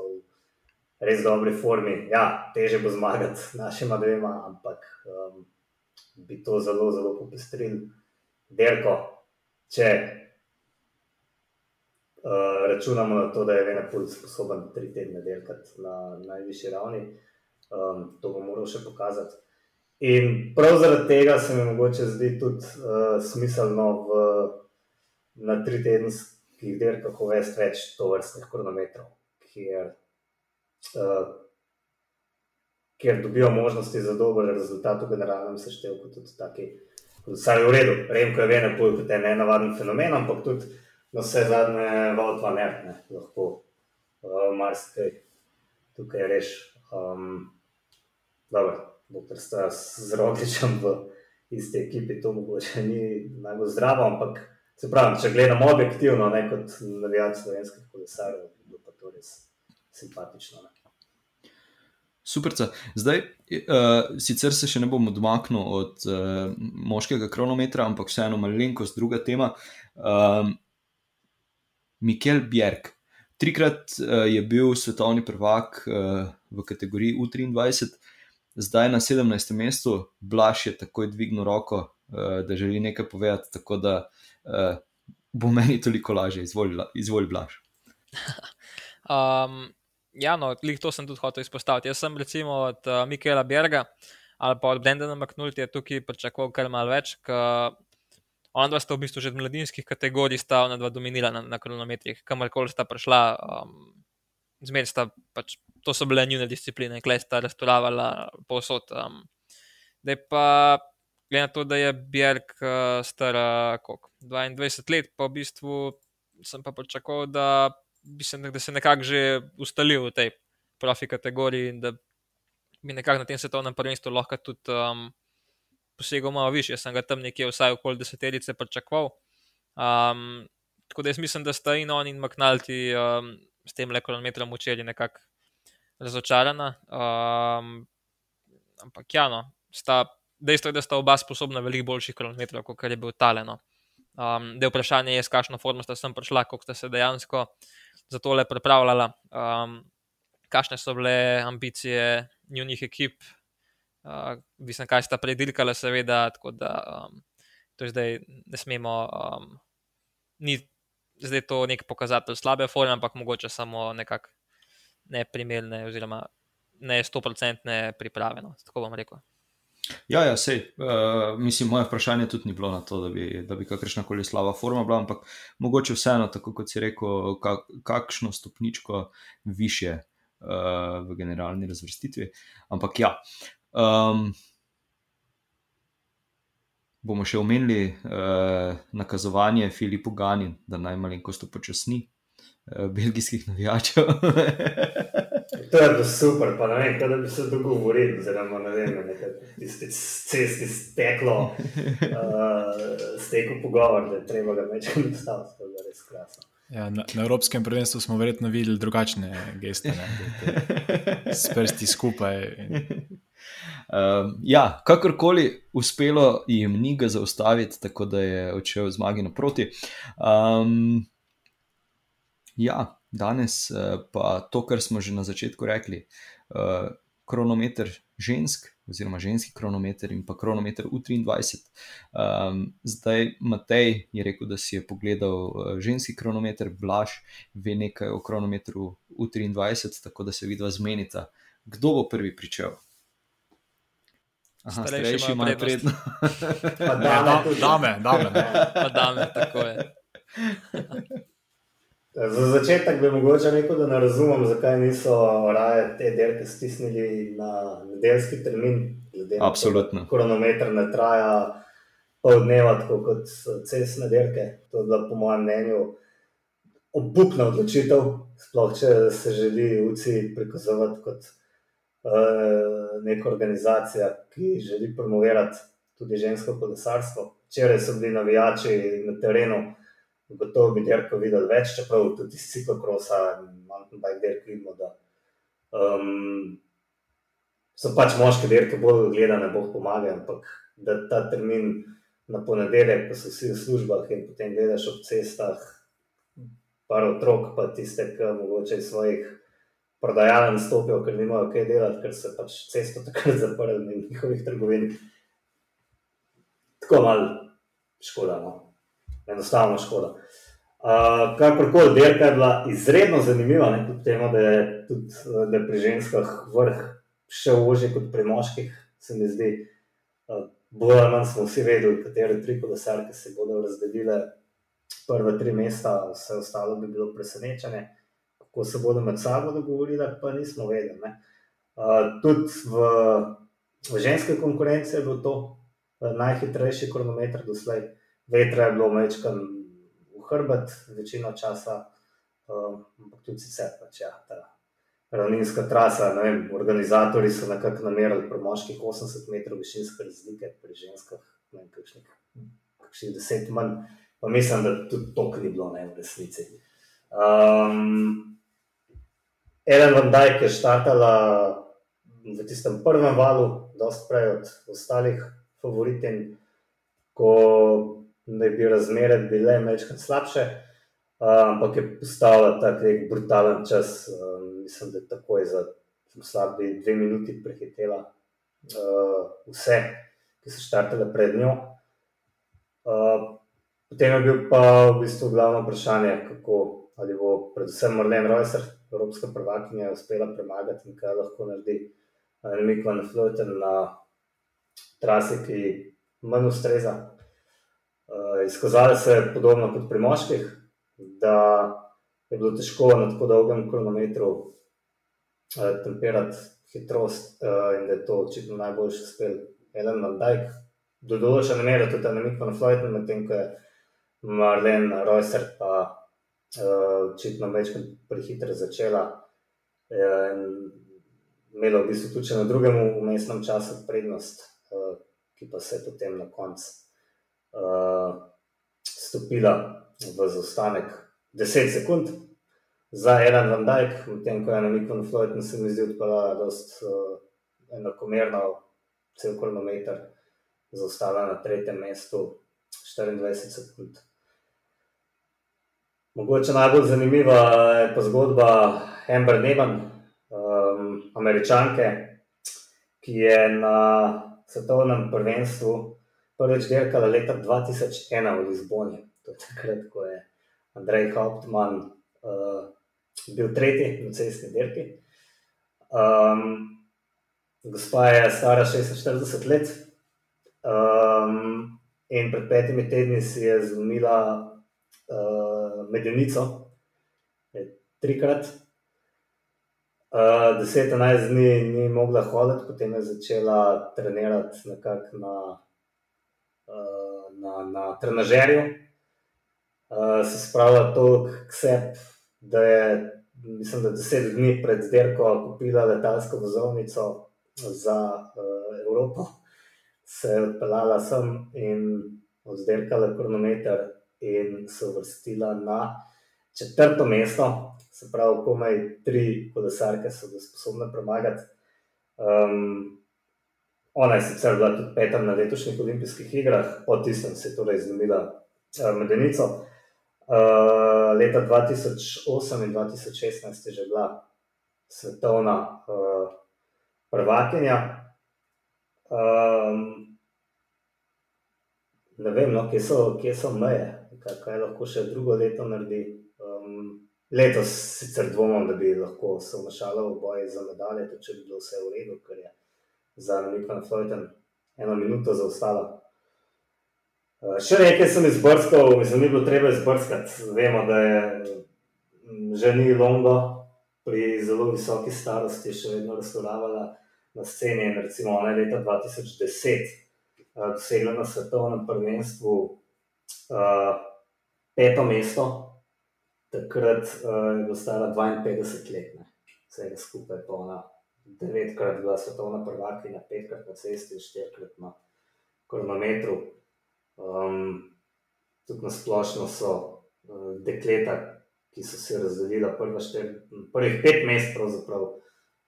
res dobri formi. Ja, teže bo zmagati našima dvema, ampak um, bi to zelo, zelo popestril. Derko, če uh, računamo na to, da je Venepul sposoben tri tedne delati na najvišji ravni, um, to bo moral še pokazati. In prav zaradi tega se mi mogoče zdi tudi uh, smiselno v, na tri tedenskih delkah uvesti več tovrstnih kronometrov, kjer uh, kjer dobijo možnosti za dober rezultat v generalnem seštevku. Vsaj v redu, Remko je vedno bolj kot en navaden fenomen, ampak tudi na vse zadnje valtva ne, ne lahko uh, marsikaj tukaj reš. Um, dobro, doktor sta z Rogličem v isti ekipi, to mogoče ni najbolj zdravo, ampak se pravi, če gledamo objektivno, ne kot navijač slovenskih kolesarjev, bi pa to res simpatično. Ne. Super. Zdaj, uh, sicer se še ne bom odmaknil od uh, moškega kronometra, ampak vseeno malenkost druga tema. Um, Mikel Bjerg. Trikrat uh, je bil svetovni prvak uh, v kategoriji U23, zdaj na 17. mestu, Blaž je takoj dvignil roko, uh, da želi nekaj povedati, tako da uh, bo meni toliko lažje, izvolj, izvolj Blaž. um, ja, no, to sem tudi hotel izpostaviti. Jaz sem recimo od uh, Mikela Berga ali pa od Brendana McNulty tukaj pričakoval kar malo več. On dva sta v bistvu že v mladinskih kategorijah sta ona dva dominirala na, na kronometrih, kamorkoli sta prišla. Um, Zmeraj sta pač, to so bile njihove discipline, klej sta restauravala posod. Um, da je pa, glede na to, da je Bjerg uh, star uh, 22 let, pa v bistvu sem pa pričakoval, da mislim, da se nekako že ustalil v tej profi kategoriji in da bi nekako na tem svetovnem prvenstvu lahko tudi um, posegel malo više. Jaz sem ga tam nekje vsaj okoli deseterice pričakoval. Um, tako da jaz mislim, da sta in on in McNulty um, s tem le kronometrom učili nekako razočarana. Um, ampak ja, no, sta, dejstvo je, da sta oba sposobna veliko boljših kronometrov, kot je bil taleno. Um, da je vprašanje, je, s kakšno formo sta sem prišla, koliko sta se dejansko za tole pripravljala, um, kakšne so bile ambicije njihovih ekip, uh, mislim, kaj sta predirkala, seveda. Tako da um, to zdaj ne smemo, um, ni zdaj to nek pokazatelj slabe forme, ampak mogoče samo nekako neprimerne, oziroma ne stoprocentne priprave. No, tako bom rekel. Ja, ja sej, uh, mislim, moje vprašanje tudi ni bilo na to, da bi, bi kakršna koli slaba forma bila, ampak mogoče vseeno, tako kot si rekel, kak, kakšno stopničko više uh, v generalni razvrstitvi. Ampak ja. Um, bomo še omenili uh, nakazovanje Filipu Gani, da naj malenkost upočasni uh, belgijskih navijačev. To je bilo super, pa ne vem, kaj bi se dogovorili, oziroma ne vem, nekaj cesti steklo, uh, stekel pogovor, da je treba ga večkrat ustaviti, to je res krasno. Ja, na, na Evropskem prvenstvu smo verjetno videli drugačne geste, s prsti skupaj. Um, ja, kakorkoli uspelo jim ni ga zaustaviti, tako da je odšel zmagi naproti. Um, ja, danes uh, pa to, kar smo že na začetku rekli, uh, kronometer žensk, oziroma ženski kronometer in pa kronometer U23. Um, ehm, zdaj Matej je rekel, da si je pogledal uh, ženski kronometer, Blaž ve nekaj o kronometru U23, tako da se vidva zmenita, Kdo bo prvi pričel? Aha, Starejši starejši imajo imajo prednost. Pa Ne, dame dame, dame. Pa dame, tako je. Za začetek bi mogoče rekel, da ne razumem, zakaj niso raje te dirke stisnili na nedeljski termin. Absolutno. Kronometer ne traja pol dneva, tako kot cestne dirke. To je bila, po mojem mnenju, obupna odločitev, sploh če se želi UCI prikazovati kot uh, neka organizacija, ki želi promovirati tudi žensko kolesarstvo. Včeraj so bili navijači na terenu, gotovo bi dirko videli več, čeprav tudi iz ciklokrosa in mountain bike dirk vidimo, da um, so pač moške dirke bolj gledane, boh pomaga, ampak da ta termin na ponedeljek, ko so vsi v službah in potem gledaš ob cestah, par otrok, pa tiste, ki mogoče iz svojih prodajaln stopijo, ker nimajo kaj delati, ker se pač cesto takrat zaprli in njihovih trgovin. Tako malo škoda, no. Enostavno škoda. Uh, kakorkoli, dirka je bila izredno zanimiva, ne, kljub temu, da je, tudi, da je pri ženskah vrh še ožji kot pri moških, se mi zdi. Uh, Bolj ali manj smo vsi vedeli, katere tri kolesarke se bodo razdelile prve tri mesta, vse ostalo bi bilo presenečenje. Kako se bodo med sabo dogovorile, pa nismo vedeli. Uh, tudi v, v ženske konkurenci je bil to uh, najhitrejši kronometer doslej. Vetra je bilo mečkan v hrbet, večino časa, um, ampak tudi sicer pač ja, ta ravninska trasa. Vem, organizatori so nekako namerili pri moških 80 metrov višinske razlike, pri ženskah ne vem, kakšnih, kakšnih 10 manj. Pa mislim, da tudi to ni bilo ne, v resnici. Um, Eden van Dijk je štartala v tistem prvem valu, dosti prej od ostalih favoritin, ko naj bi razmere bile nekaj slabše, uh, ampak je postavila tak brutalen čas. Um, mislim, da je takoj za slabi dve minuti prehitela uh, vse, ki so štartale pred njo. Uh, potem je bil pa v bistvu glavno vprašanje, kako ali bo predvsem Marlene Reusser, evropska prvakinja, uspela premagati in kaj lahko naredi Remik van Floten na trasi, ki manj ustreza. Uh, izkazalo se je podobno kot pri moških, da je bilo težko na tako dolgem kronometru uh, temperati hitrost uh, in da je to očitno najboljši uspel Ellen van Dijk. Do določene mere tudi Remik van Floten, medtem ko je Marlene Reusser pa uh, očitno večkrat prehitro začela. In imela v bistvu tudi na drugem umestnem času prednost, uh, ki pa se je potem na koncu uh, stopila v zaostanek 10 sekund za Ellen van Dijk, medtem ko je na Mikon Floyd, se mi zdi, odpeljala dost uh, enakomerno, cel kronometer, zaostala na tretjem mestu 24 sekund. Mogoče najbolj zanimiva je pa zgodba Amber Neban, um, američanke, ki je na svetovnem prvenstvu prvič dirkala leta 2001 v Lizboni. To je takrat, ko je Andrej Hauptmann uh, bil tretji na cestni dirki. Um, gospa je stara 46 let um, in pred petimi tedni si je zlomila uh, medenico, trikrat. Uh, 10-11 dni ni mogla hoditi, potem je začela trenirati nekako na, na, na trenažerju. Uh, se spravila toliko k sebi, da je, mislim, da 10 dni pred dirko kupila letalsko vozovnico za uh, Evropo, se je odpeljala sem in oddirkala kronometer in se uvrstila na četrto mesto, se pravi, komaj tri kolesarke so bile sposobne premagati. Um, ona je sicer bila tudi peta na letošnjih olimpijskih igrah, po tistem se je torej zlomila uh, medenico. Uh, leta 2008 in 2016 je že bila svetovna uh, prvakinja. Um, ne vem, no, kje, so, kje so meje, kaj, kaj lahko še drugo leto naredi. Um, letos sicer dvomim, da bi lahko se vmešala v boj za medalje, če bi bilo vse v redu, ker je za Nick van Floyden eno minuto zaostala. Uh, še nekaj sem izbrskal, mislim, ni bilo treba izbrskati. Vemo, da je že ni Longo pri zelo visoki starosti še vedno razstavljala na sceni. Recimo, ona je leta 2010 uh, dosegla na svetovnem prvenstvu uh, peto mesto, takrat uh, je stara 52 let, vse skupaj pa ona devetkrat bila svetovna prvakinja, petkrat na cesti in štirikrat na kronometru. Um, tudi na splošno so uh, dekleta, ki so se razdelila prva štir, prvih pet mest, pravzaprav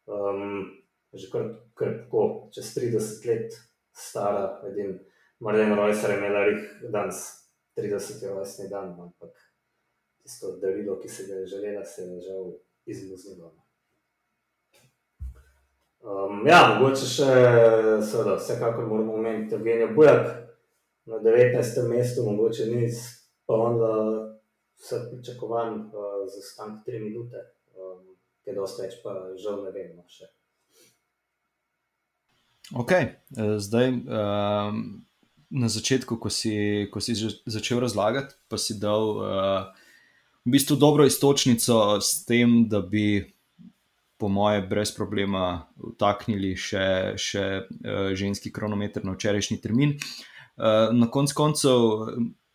um, že kar, kar tako, čez 30 let stara, edin Marlene Reusser je imela rih danes 30. rojstni dan, ampak tisto darilo, ki se ga je želela, se je žal izmuznilo. Um, ja, mogoče še, seveda, vsekakor moramo omeniti Evgenijo Bujak na 19. mestu, mogoče ni spomnila vse pričakovanj uh, za stank 3 minute, um, kaj dosti več pa žal ne vemo še. Ok, eh, zdaj um, na začetku, ko si, ko si začel razlagati, pa si dal uh, v bistvu dobro istočnico s tem, da bi po moje, brez problema vtaknili še, še uh, ženski kronometer na včerajšnji termin. Uh, na koncu koncev,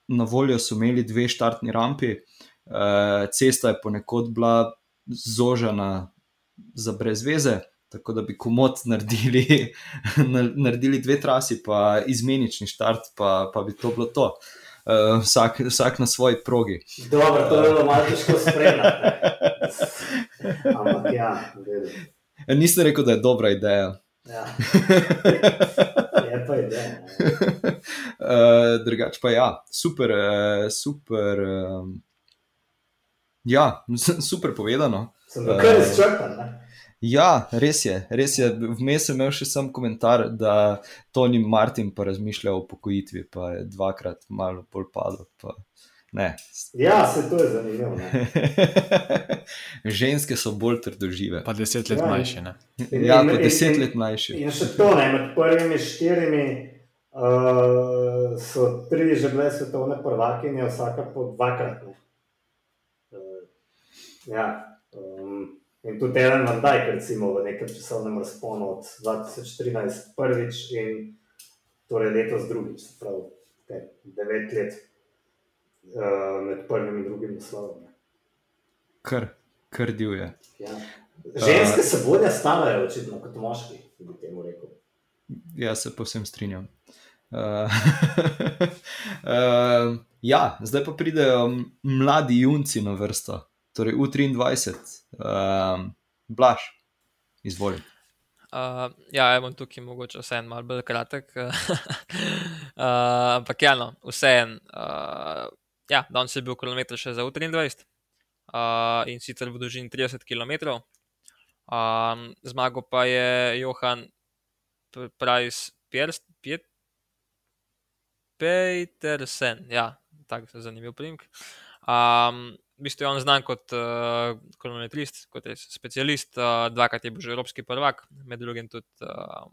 na voljo so imeli dve štartni rampi, uh, cesta je ponekod bila zožena za brezveze. Tako da bi komod naredili, naredili dve trasi, pa izmenični štart, pa, pa bi to bilo to. Uh, vsak, vsak na svoji progi. Dobro, to je bilo malo težko spremljati. Ampak ja, ja, Nisem rekel, da je dobra ideja. Ja. Je pa ideja. Uh, drugač pa ja, super, uh, super. Uh, ja, super povedano. Sem uh, kar izčrpan. Ja, res je. Res je. Vmes sem imel še sam komentar, da Tony Martin pa razmišlja o pokojitvi, pa je dvakrat malo bolj padel. Pa... Ne. Ja, se to je zanimivo. Ženske so bolj trdožive. Pa deset let ja, mlajše. Ja, pa deset let mlajše. In še to, ne, med prvimi štirimi uh, so tri že bile svetovne prvakinje, vsaka po dvakrat. Uh, ja, um, in tudi Ellen Van Dijk, recimo v nekem časovnem razponu od 2013 prvič in torej letos drugič, pravi devet let. Eh, med prvim in drugim naslovom. Kar, kar divje. Ja. Ženske uh, se bolje starajo, očitno, kot moški, bi temu rekel. Ja, se povsem strinjam. Uh, uh, ja, zdaj pa pridejo mladi junci na vrsto, torej U23, uh, Blaž, izvoli. Uh, ja, imam tukaj mogoče vse en malce bolj kratek. uh, ampak ja, no, vse en. Uh, ja, danes je bil kilometr še za U23 uh, in sicer v dolžini 30 km. Um, zmagal pa je Johan Price Petersen, ja, tako se zanimiv primek. Um, v bistvu je on znan kot uh, kronometrist, kot specialist, uh, dvakrat je bil že evropski prvak, med drugim tudi uh,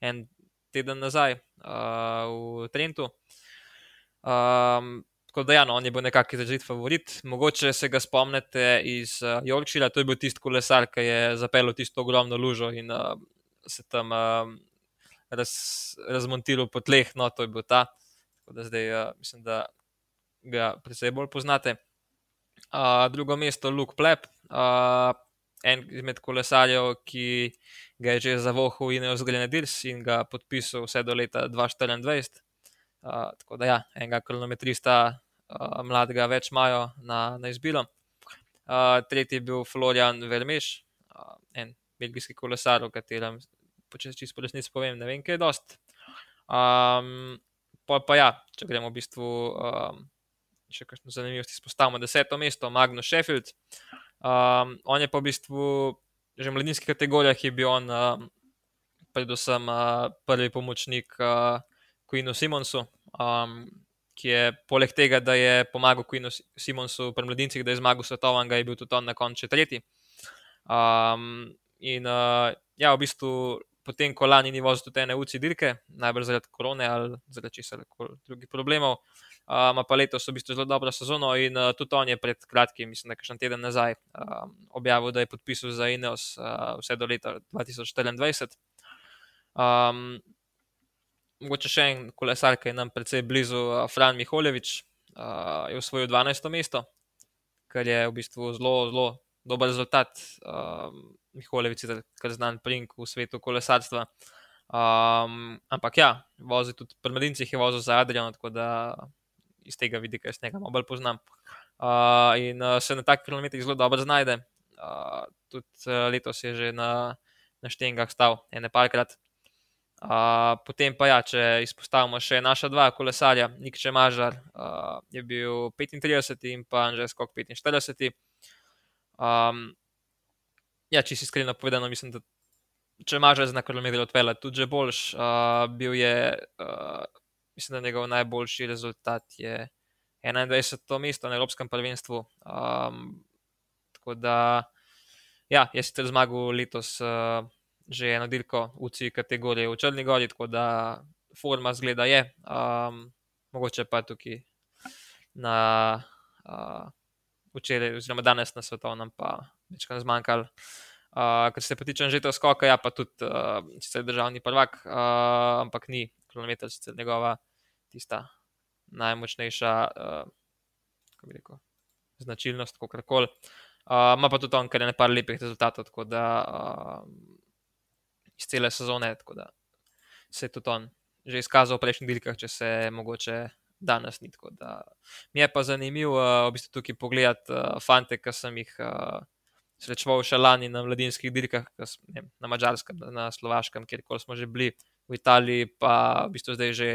en teden nazaj uh, v Trentu. Um, Tako da, ja, no, on je bil nekako izrazit favorit. Mogoče se ga spomnite iz uh, Yorkshira, to je bil tisti kolesar, ki je zapeljal tisto ogromno lužo in uh, se tam uh, raz, razmontiral po tleh. No, to je bil ta. Tako da zdaj uh, mislim, da ga predvsej bolj poznate. Uh, drugo mesto, Luke Pleb, uh, en izmed kolesarjev, ki ga je že zavohal in je vzgledal Dirs in ga podpisal vse do leta 2024. Tako da, ja, enega kronometrista, uh, mladega, več imajo na, na izbiro. Uh, tretji je bil Florian Vermeš, uh, en belgijski kolesar, o katerem, se čisto resnici povem, ne vem, kaj je dost. Um, pa, pa ja, če gremo v bistvu um, še kakšno zanimivost, izpostavimo deseto mesto, Magnus Sheffield. Um, on je pa v bistvu že v mladinskih kategorijah, je bil on, um, predvsem uh, prvi pomočnik. Uh, Queenu Simonsu. Um, ki je poleg tega, da je pomagal Queenu Simonsu pri mladincih, da je zmagal svetovnega, je bil tudi on na koncu tretji. Um, in uh, ja, v bistvu potem, ko lani ni vozil tudi ene UCI dirke, najbolj zaradi korone ali zaradi česa drugih problemov. Um, pa letos v bistvu zelo dobro sezono in uh, tudi on je pred kratkim, mislim, en teden nazaj, um, objavil, da je podpisal za Ineos uh, vse do leta 2024. Um, mogoče še en kolesar, ki je nam precej blizu, uh, Fran Miholjevič, uh, je osvojil 12. mesto, kar je v bistvu zelo, zelo dober rezultat. Um, Miholjevič je kar znan prink v svetu kolesarstva. Um, ampak ja, vozi tudi pri Medincih, je vozil za Adriano, tako da iz tega vidika jaz nekaj bolj poznam. Uh, in uh, se na takih kilometrih zelo dobro znajde. Uh, tudi uh, letos je že na, na štengah stal, ene parkrat. Uh, potem pa, ja, če izpostavimo še naša dva kolesarja, Nik Čemažar uh, je bil 35 in pa Anžel Skok 45. Um, ja, če si iskreno povedano, mislim, da če imaš za kilometr odpela, tudi že boljš. Uh, bil je, uh, mislim, da njegov najboljši rezultat je 21. mesto na Evropskem prvenstvu. Um, tako da, ja, jaz sicer zmagal letos. Uh, že eno dirko v C kategoriji v Črni Gori, tako da forma zgleda je. Um, mogoče pa tukaj na uh, včeraj, oziroma danes na svetovnem, pa večkrat zmanjkalo. Uh, kar se pa tiče že tega skoka, ja, pa tudi uh, državni prvak, uh, ampak ni kilometr, sicer njegova tista najmočnejša, uh, kako bi rekel, značilnost, kako koli. Uh, ima pa tudi on, kar je nekaj lepih rezultatov, tako da uh, iz cele sezone. Tako da se je tudi on že izkazal v prejšnjih dirkah, če se mogoče danes ni. Mi je pa zanimivo uh, v bistvu tukaj pogledati uh, fante, ki sem jih uh, srečeval še lani na mladinskih dirkah, ne, na Mačarskem, na Slovaškem, kjerkoli smo že bili, v Italiji, pa v bistvu zdaj že.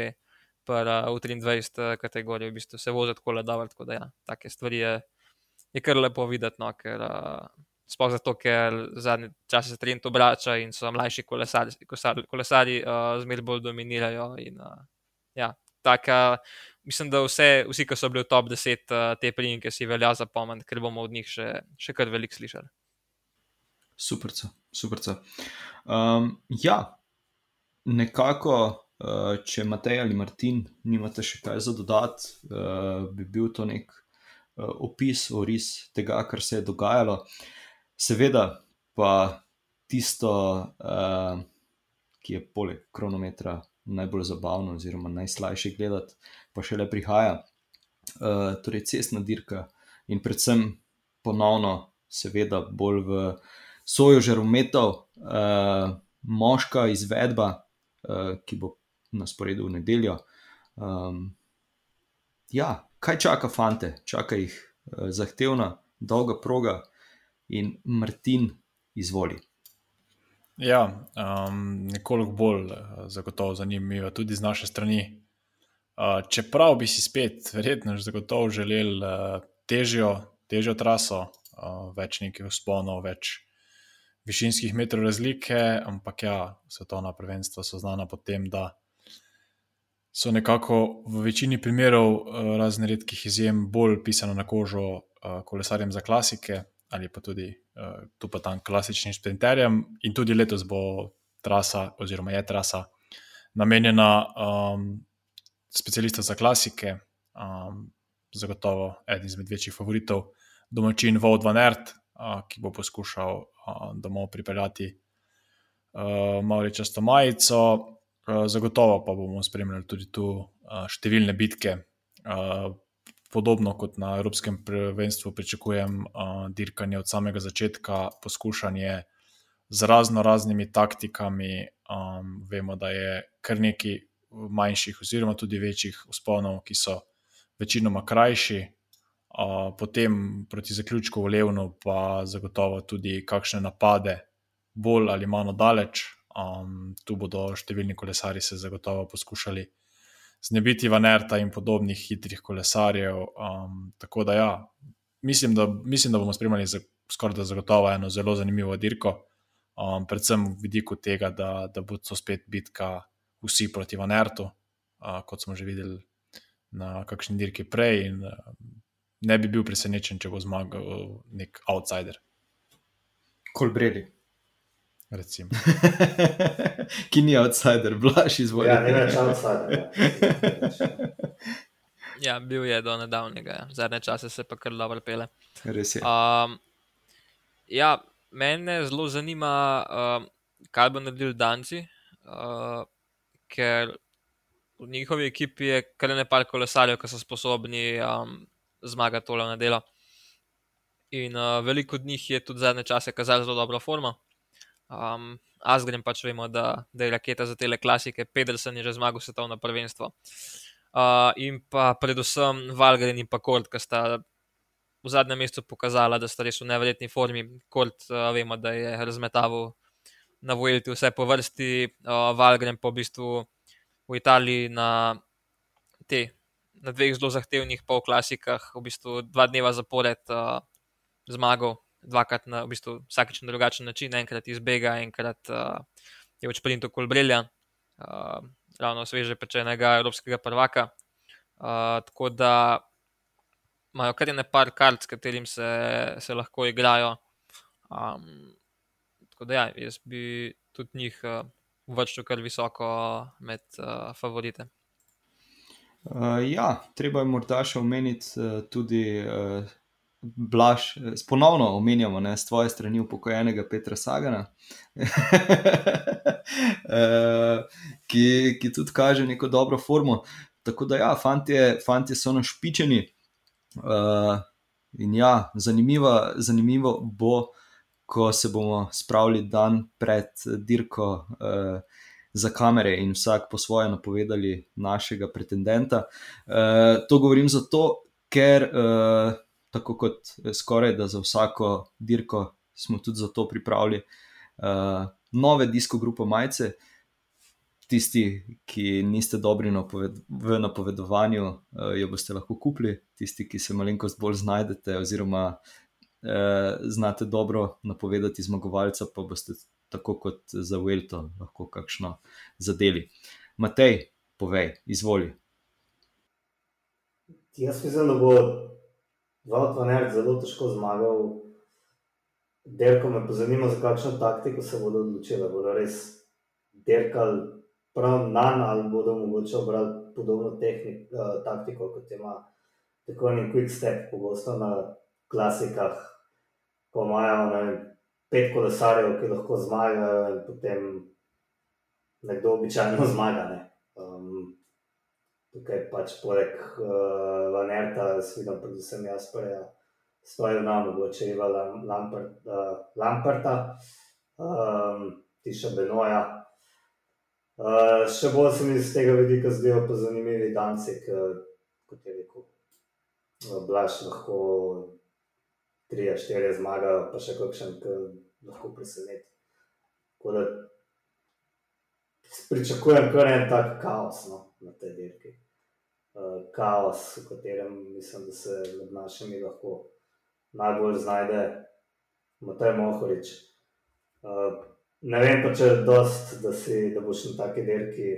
Pa v 23 kategoriji v bistvu se vozi tako le dobro. Tako da, ja, take stvari je, je kar lepo videti, no, ker uh, sploh zato, ker zadnji čas se trend obrača in so mlajši kolesari, kolesari uh, zmeraj bolj dominirajo. In, uh, ja, taka, mislim, da vse, vsi, ki so bili v top 10 uh, te prijemke, si velja zapomniti, ker bomo od njih še, še kar veliko slišali. Super, super. Um, ja, nekako, uh, če Matej ali Martin nimate še kaj za dodati, uh, bi bil to nek uh, opis, oris tega, kar se je dogajalo. Seveda pa tisto, uh, ki je poleg kronometra najbolj zabavno, oziroma najslajše gledati, pa še le prihaja, uh, torej cestna dirka in predvsem ponovno, seveda, bolj v soju žarometov, uh, moška izvedba, uh, ki bo na sporedu v nedeljo. Um, ja, kaj čaka fante, čaka jih uh, zahtevna, dolga proga in Martin izvoli. Ja, um, nekoliko bolj uh, zagotovo zanimivo, tudi z naše strani. Uh, čeprav bi si spet, verjetno, zagotovo želeli uh, težjo, težjo traso, uh, več nekih usponov, več višinskih metrov razlike, ampak ja, svetovna prvenstva so znana po tem, da so nekako v večini primerov, uh, razen redkih izjem, bolj pisane na kožo uh, kolesarjem za klasike ali pa tudi uh, tu pa tam klasičnim sprinterjem. In tudi letos bo trasa, oziroma je trasa, namenjena um, specialistom za klasike, um, zagotovo eden izmed večjih favoritov, domačin Vod van Ert, uh, ki bo poskušal uh, domov pripeljati uh, malo často majico. Uh, zagotovo pa bomo spremljali tudi tu uh, številne bitke. Uh, podobno kot na Evropskem prvenstvu, pričakujem uh, dirkanje od samega začetka, poskušanje z razno raznimi taktikami. Um, vemo, da je kar nekaj manjših, oziroma tudi večjih usponov, ki so večinoma krajši. Uh, potem proti zaključku v Levnu, pa zagotovo tudi kakšne napade, bolj ali manj daleč. Um, tu bodo številni kolesari se zagotovo poskušali znebiti vanerta in podobnih hitrih kolesarjev. Um, tako da, ja, mislim, da, mislim, da bomo spremljali za, skoraj da zagotovo eno zelo zanimivo dirko, um, predvsem v vidiku tega, da, da bo to spet bitka vsi proti vanertu, uh, kot smo že videli na kakšni dirki prej. In, ne bi bil presenečen, če bo zmagal nek outsider. Kolbreli. Recimo. Ki ni outsider, blaš izvolj. Ja, ne več outsider. Ja, bil je do nedavnega, ja. zadnje čase se pa kar dobro pele. Res je. Um, ja, mene zelo zanima, um, kaj bo naredil Danci, uh, ker v njihovi ekipi je kar nekaj kolesarjev, ki so sposobni um, zmagati tole na delo. In uh, veliko od njih je tudi zadnje čase kazalo zelo dobro formo. Um, Asgrim pač vemo, da, da je raketa za tele klasike, Pedersen je že zmagal svetovno prvenstvo. Uh, in pa predvsem Valgren in pa Kort, ki sta v zadnjem mesecu pokazala, da sta res v nevrjetni formi. Kort, uh, vemo, da je razmetaval na Vojlti vse po vrsti, uh, Valgren pa v bistvu v Italiji na te na dveh zelo zahtevnih polklasikah, v bistvu dva dneva zapored uh, zmagal, dvakrat na v bistvu, vsakeč na drugačen način, enkrat izbega, enkrat uh, je več printo kolbrelja, uh, ravno sveže pečenega evropskega prvaka. Uh, tako da imajo kar je nekaj kart, s katerim se, se lahko igrajo. Um, tako da ja, jaz bi tudi njih uh, vršil kar visoko med uh, favorite. Uh, ja, treba je morda še omeniti uh, tudi uh, Blaž, ponovno omenjamo ne, s tvoje strani upokojenega Petra Sagana, uh, ki, ki tudi kaže neko dobro formo. Tako da, ja, fantje, fantje so našpičeni. Uh, in ja, zanimivo, zanimivo bo, ko se bomo spravili dan pred dirko. Uh, za kamere in vsak po svoje napovedali našega pretendenta. Uh, to govorim zato, ker uh, tako kot skoraj da za vsako dirko smo tudi zato pripravili uh, nove disko grupe Majce. Tisti, ki niste dobri v napovedovanju, uh, jo boste lahko kupili, tisti, ki se malenkost bolj znajdete, oziroma uh, znate dobro napovedati zmagovalca, pa boste tako kot za Velto, lahko kakšno zadeli. Matej, povej, izvoli. Jaz mislim, da bo Vodvaner zelo težko zmagal. Derko me zanima, za kakšno taktiko se bodo odločili. Bodo res derkali prav na nas ali bodo mogoče obrali podobno tehnik, uh, taktiko, kot ima tako en quick step, pogosto na klasikah, ko imajo pet kolesarjev, ki lahko zmagajo, in potem nekdo običajno zmaga. Ne. Tukaj pač poleg uh, Vanerta, vidim predvsem jaz, pa je stojijo nam, mogoče Iva Lampert, uh, Lamperta, um, Tiša Benoja. Uh, še bolj se mi iz tega vidika zdijo pa zanimivi danci, kot je rekel, Blaž lahko tri, štiri zmagajo, pa še kakšen, ki lahko preseneti. Pričakujem kar en tak kaos no, na tej dirki. Uh, kaos, v katerem mislim, da se med našimi lahko najbolj znajde Matej Mohorič. Uh, ne vem pa, če je dost, da, si, da boš na taki dirki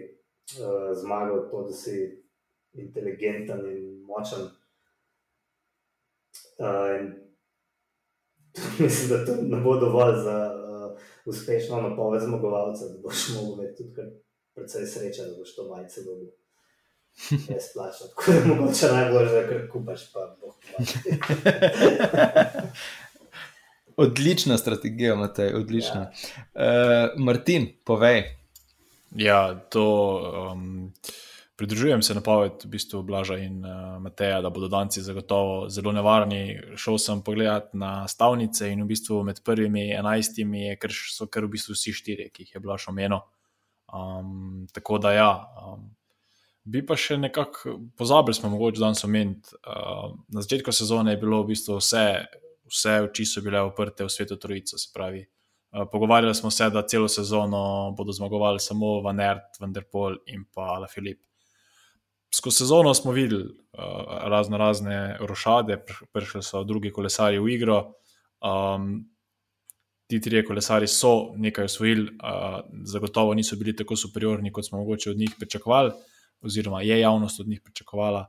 uh, zmagal to, da si inteligenten in močen. Uh, mislim, da to ne bo dovolj za uh, uspešno napoved zmagovalca, da boš mogel imeti tudi precej sreče, da boš to majce dobil. Je splačno, tako da je mogoče najbolj, da kar kupaš, pa boh. Odlična strategija, Matej, odlična. Ja. Uh, Martin, povej. Ja, to. Um, Pridružujem se napoved v bistvu Blaža in uh, Mateja, da bodo danci zagotovo zelo nevarni. Šel sem pogledat na stavnice in v bistvu med prvimi enajstimi kar, so kar v bistvu vsi štiri, ki jih je Blaž omenil. Um, tako da ja. Um, bi pa še nekako pozabili, smo mogoče danes omeniti. Uh, na začetku sezone je bilo v bistvu vse, vse oči so bile oprte v svetu Trojico, se pravi. Pogovarjali smo se, da celo sezono bodo zmagovali samo Van Ert, Vanderpol in pa La Filip skozi sezono smo videli uh, razno razne rošade, prišli so drugi kolesari v igro. Um, ti trije kolesari so nekaj osvojili, uh, zagotovo niso bili tako superiorni, kot smo mogoče od njih pričakovali, oziroma je javnost od njih pričakovala.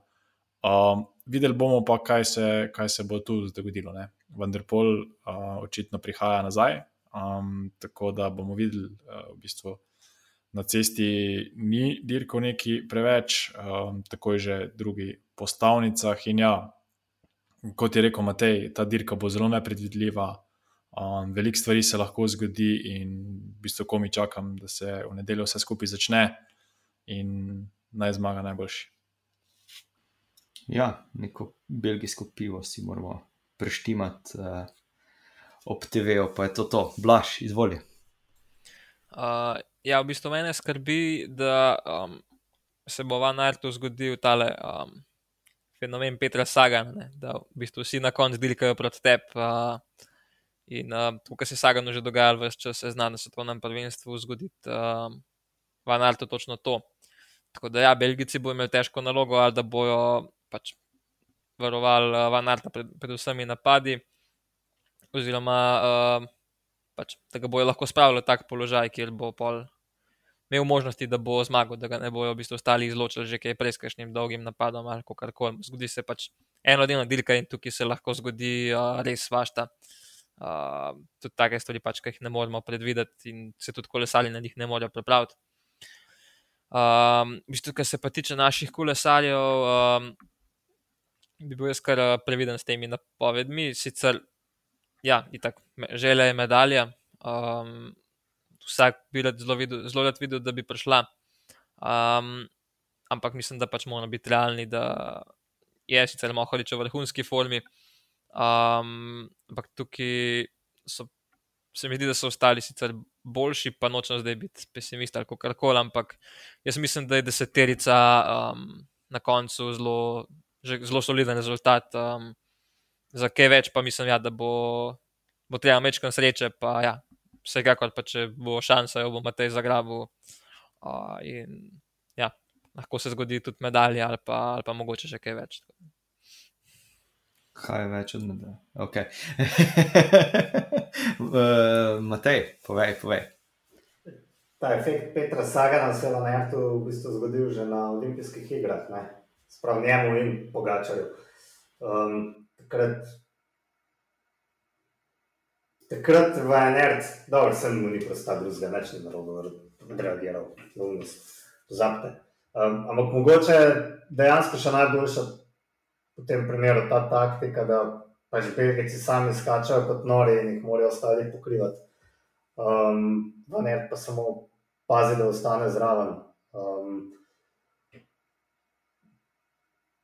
Um, videli bomo pa, kaj se, kaj se bo tu zgodilo. Vendar pol uh, očitno prihaja nazaj, um, tako da bomo videli, uh, v bistvu na cesti ni dirkal neki preveč, um, tako je že drugi postavnicah. In ja, kot je rekel Matej, ta dirka bo zelo nepredvidljiva. Um, Veliko stvari se lahko zgodi, in v bistvu, ko mi čakam, da se v nedeljo vse skupaj začne in naj zmaga najboljši. Ja, neko belgijsko pivo si moramo preštimati uh, ob TV-u, pa je to to, blaš, izvoli. Uh, ja, v bistvu mene skrbi, da um, se bo v Anartu zgodil tale um, fenomen Petra Sagan, ne? da v bistvu vsi na koncu dilkajo proti tebi. Uh, in uh, to, kar se je Saganu že dogajalo, vse čas se zna na svetovnem prvenstvu zgoditi uh, v Anartu točno to. Tako da, ja, Belgijci bodo imeli težko nalogo, ali da bojo pač varovali uh, Van Arta pred, pred vsemi napadi, oziroma uh, pač, da ga bojo lahko spravili v tak položaj, kjer bo pol imel možnosti, da bo zmagal, da ga ne bojo v bistvu ostali izločili že kaj prej s kakšnim dolgim napadom ali kar koli. Zgodi se pač eno delno dirka in tukaj se lahko zgodi uh, res svašta. Uh, tudi take stvari, pač, ki jih ne moremo predvideti, in se tudi kolesali na njih ne morejo pripraviti. Um, v bistvu, kar se pa tiče naših kolesarjev, um, bi bil jaz kar eh, previden s temi napovedmi. Sicer, ja, itak, želja je medalja. Um, vsak bi rad zelo, videl, zelo rad videl, da bi prišla. Um, ampak mislim, da pač moramo biti realni, da je sicer Mohorič v vrhunski formi. Um, ampak tukaj so, se mi zdi, da so ostali sicer boljši, pa nočem zdaj biti pesimist ali kar koli, ampak jaz mislim, da je deseterica um, na koncu zelo zelo soliden rezultat. Um, za kaj več, pa mislim, ja, da bo, bo treba večkrat sreče. Pa, ja, vsekakor, pa če bo šansa, jo bomo tej zagrabu. Uh, in, ja, lahko se zgodi tudi medalje, ali pa, ali pa mogoče še kaj več. Kaj je več od medalj? Okay. uh, Matej, povej, povej. Ta efekt Petra Sagana se je na Ertu v bistvu zgodil že na olimpijskih igrah. Sprav njemu in pogačarju. Um, takrat, takrat v NRD, dobro, sem mu ni prosta drugega, neč ni narobe odreagiral, lovnost, pozapte. Um, ampak mogoče dejansko še najboljša v tem primeru ta taktika, da pač belgici sami skačajo kot nori in jih morajo ostali pokrivati. Um, v NRD pa samo pazi, da ostane zraven. Um,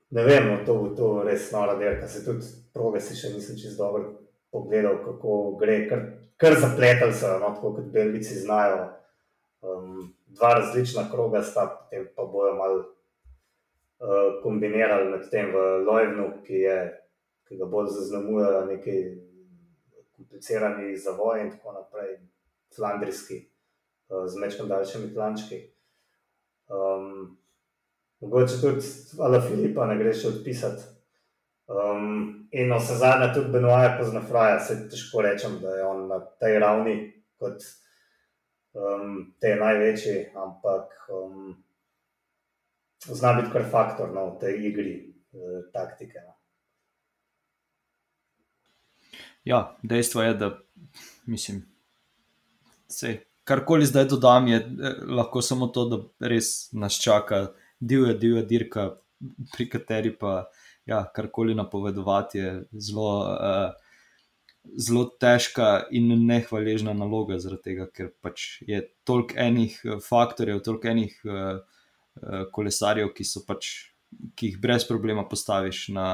ne vem, no, to bo to res nora dirka. Se tudi proge si še nisem čest dobro pogledal, kako gre, kar, kar zapletali so, no, tako kot belgici znajo. Um, dva različna kroga sta, potem pa bojo mal uh, kombinirali med tem v Lojvnu, ki, je, ki ga bolj zaznamujejo neki komplicirani zavoj in tako naprej, flandrijski, uh, z mečkim daljšimi plančki. Um, mogoče tudi Ala Filipa ne greš odpisati. Um, in vse zadnje, tudi Benoit pozna Fraja, se težko rečem, da je on na tej ravni kot um, te največji, ampak um, zna biti kar faktor no, v tej igri uh, taktike. No. Ja, dejstvo je, da mislim, se karkoli zdaj dodam, je eh, lahko samo to, da res nas čaka divja, divja dirka, pri kateri pa ja, karkoli napovedovati je zelo, uh, zelo težka in nehvaležna naloga, zaradi tega, ker pač je toliko enih eh, faktorjev, toliko enih uh, kolesarjev, ki so pač. Ki jih brez problema postaviš na,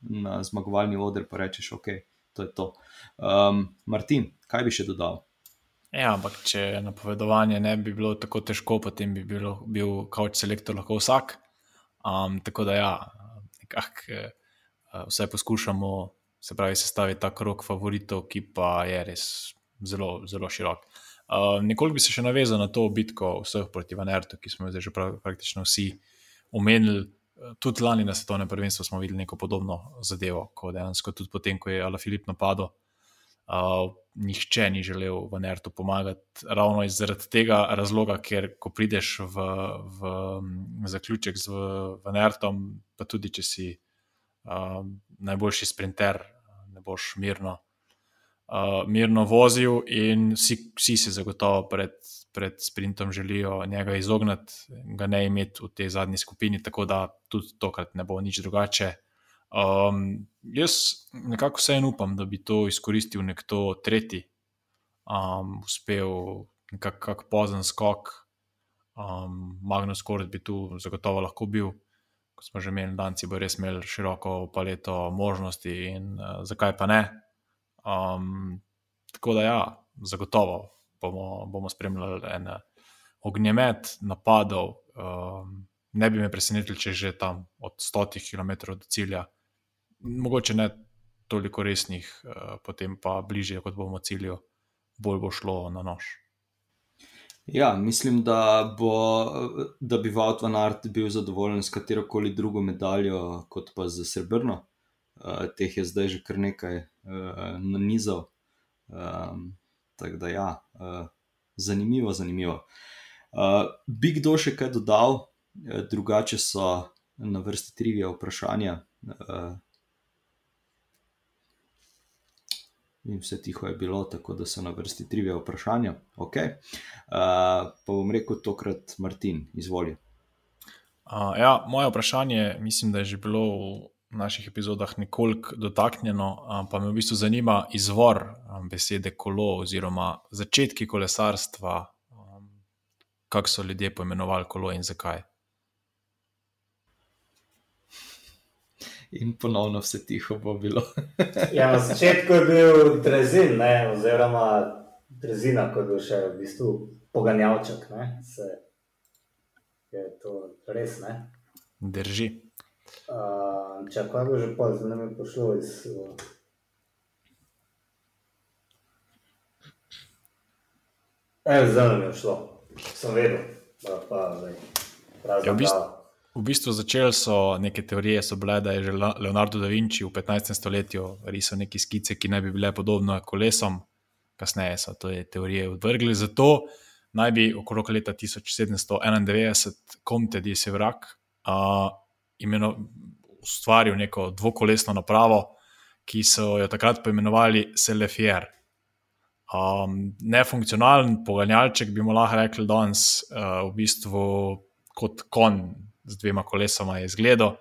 na zmagovalni oder, pa rečeš, ok, to je to. Um, Martin, kaj bi še dodal? Ja, ampak če napovedovanje ne bi bilo tako težko, potem bi bilo, bil kauč selektor lahko vsak. Um, tako da, ja, nekako uh, vse poskušamo, se pravi, sestaviti ta krok favoritov, ki pa je res zelo, zelo širok. Uh, nekoliko bi se še navezal na to bitko vseh proti Vanertu, ki smo jo že prav, praktično vsi omenili. Tudi lani na svetovnem prvenstvu smo videli neko podobno zadevo, kot dejansko tudi potem, ko je Ala Filip napadel Uh, nihče ni želel v Nertu pomagati, ravno zaradi tega razloga, ker ko prideš v, v, v zaključek z Nertom, pa tudi če si uh, najboljši sprinter, ne boš mirno, uh, mirno vozil, in vsi, vsi si zagotovo pred, pred sprintom želijo njega izogniti, ga ne imeti v tej zadnji skupini, tako da tudi tokrat ne bo nič drugače. Um, jaz nekako vseeno upam, da bi to izkoristil nekdo tretji, um, uspel nekako kak pozen skok. Um, Magnus Kort bi tu zagotovo lahko bil, kot smo že imeli, Danci bo res imel široko paleto možnosti in uh, zakaj pa ne. Um, tako da ja, zagotovo bomo, bomo spremljali en ognjemet napadov. Um, ne bi me presenetili, če že tam od 100 km do cilja mogoče ne toliko resnih, uh, potem pa bližje, kot bomo cilju, bolj bo šlo na nož. Ja, mislim, da, bo, da bi Vaut van Art bil zadovoljen s katero koli drugo medaljo, kot pa za srebrno. Uh, teh je zdaj že kar nekaj uh, na nizov. Um, tako da, ja, uh, zanimivo, zanimivo. Uh, bi kdo še kaj dodal, uh, drugače so na vrsti trivija vprašanja. Uh, in vse tiho je bilo, tako da so na vrsti trivije vprašanja. Okay. Uh, pa bom rekel tokrat, Martin, izvoli. Uh, ja, moje vprašanje, mislim, da je že bilo naših epizodah nekoliko dotaknjeno, pa me v bistvu zanima izvor um, besede kolo oziroma začetki kolesarstva, um, kako so ljudje poimenovali kolo in zakaj. in ponovno vse tiho bo bilo. ja, na začetku je bil Drezin, ne, oziroma Drezina, kot je še v bistvu poganjavček. Se, je to res? Ne? Drži. Uh, če kaj bo že pozno, ne bi pošlo iz. Uh, Zdaj nam je šlo, sem vedel, pa, pa, pa, ja, v bistvu, V bistvu začeli so neke teorije, so bile, da je že Leonardo da Vinci v 15. stoletju risal neke skice, ki naj bi bile podobne kolesom, kasneje so te teorije odvrgli. Zato naj bi okrog leta 1791 Comte di Sevrak uh, ustvaril neko dvokolesno napravo, ki so jo takrat poimenovali Selefier. Um, nefunkcionalen poganjalček bi mu lahko rekli danes, uh, v bistvu kot konj z dvema kolesoma je izgledal.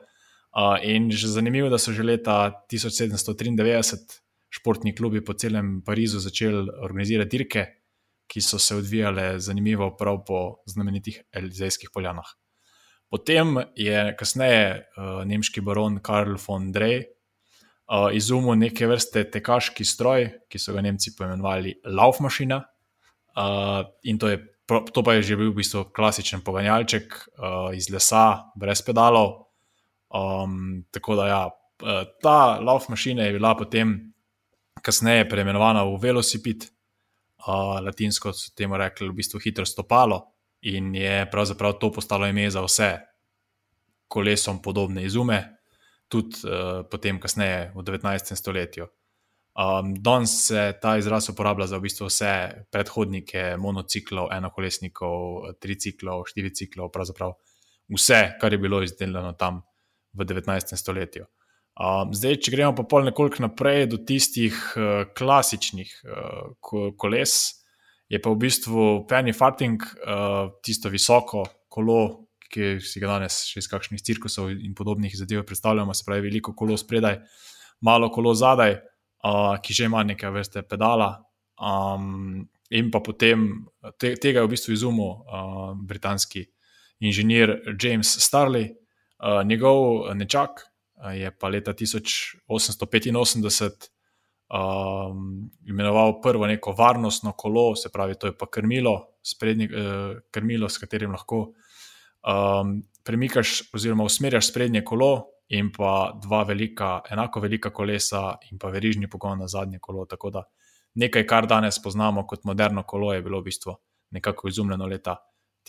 Uh, in že zanimivo, da so že leta 1793 športni klubi po celem Parizu začeli organizirati dirke, ki so se odvijale zanimivo prav po znamenitih Elizejskih poljanah. Potem je kasneje uh, nemški baron Karl von Drey uh, izumil neke vrste tekaški stroj, ki so ga Nemci poimenovali Laufmaschine. Uh, in to je to pa je že bil v bistvu klasičen poganjalček uh, iz lesa, brez pedalov. Um, tako da ja, eh, ta lauf mašina je bila potem kasneje preimenovana v velosiped, uh, latinsko so temu rekli v bistvu hitro stopalo in je pravzaprav to postalo ime za vse kolesom podobne izume, tudi uh, potem kasneje v 19. stoletju. Um, Danes se ta izraz uporablja za v bistvu vse predhodnike monociklov, enokolesnikov, triciklov, štiriciklov, pravzaprav vse, kar je bilo izdelano tam v 19. stoletju. Um, zdaj, če gremo pa pol nekoliko naprej do tistih uh, klasičnih uh, koles, je pa v bistvu penny farting, uh, tisto visoko kolo, ki si ga danes še iz kakšnih cirkusov in podobnih zadev predstavljamo, se pravi, veliko kolo spredaj, malo kolo zadaj uh, ki že ima nekaj vrste pedala. Um, in pa potem te, tega je v bistvu izumil uh, britanski inženir James Starley, uh, njegov nečak uh, je pa leta 1885 um, imenoval prvo neko varnostno kolo, se pravi, to je pa krmilo, sprednji, uh, krmilo s katerim lahko um, premikaš oziroma usmerjaš sprednje kolo in pa dva velika, enako velika kolesa in pa verižni pogon na zadnje kolo. Tako da nekaj, kar danes poznamo kot moderno kolo, je bilo v bistvu nekako izumljeno leta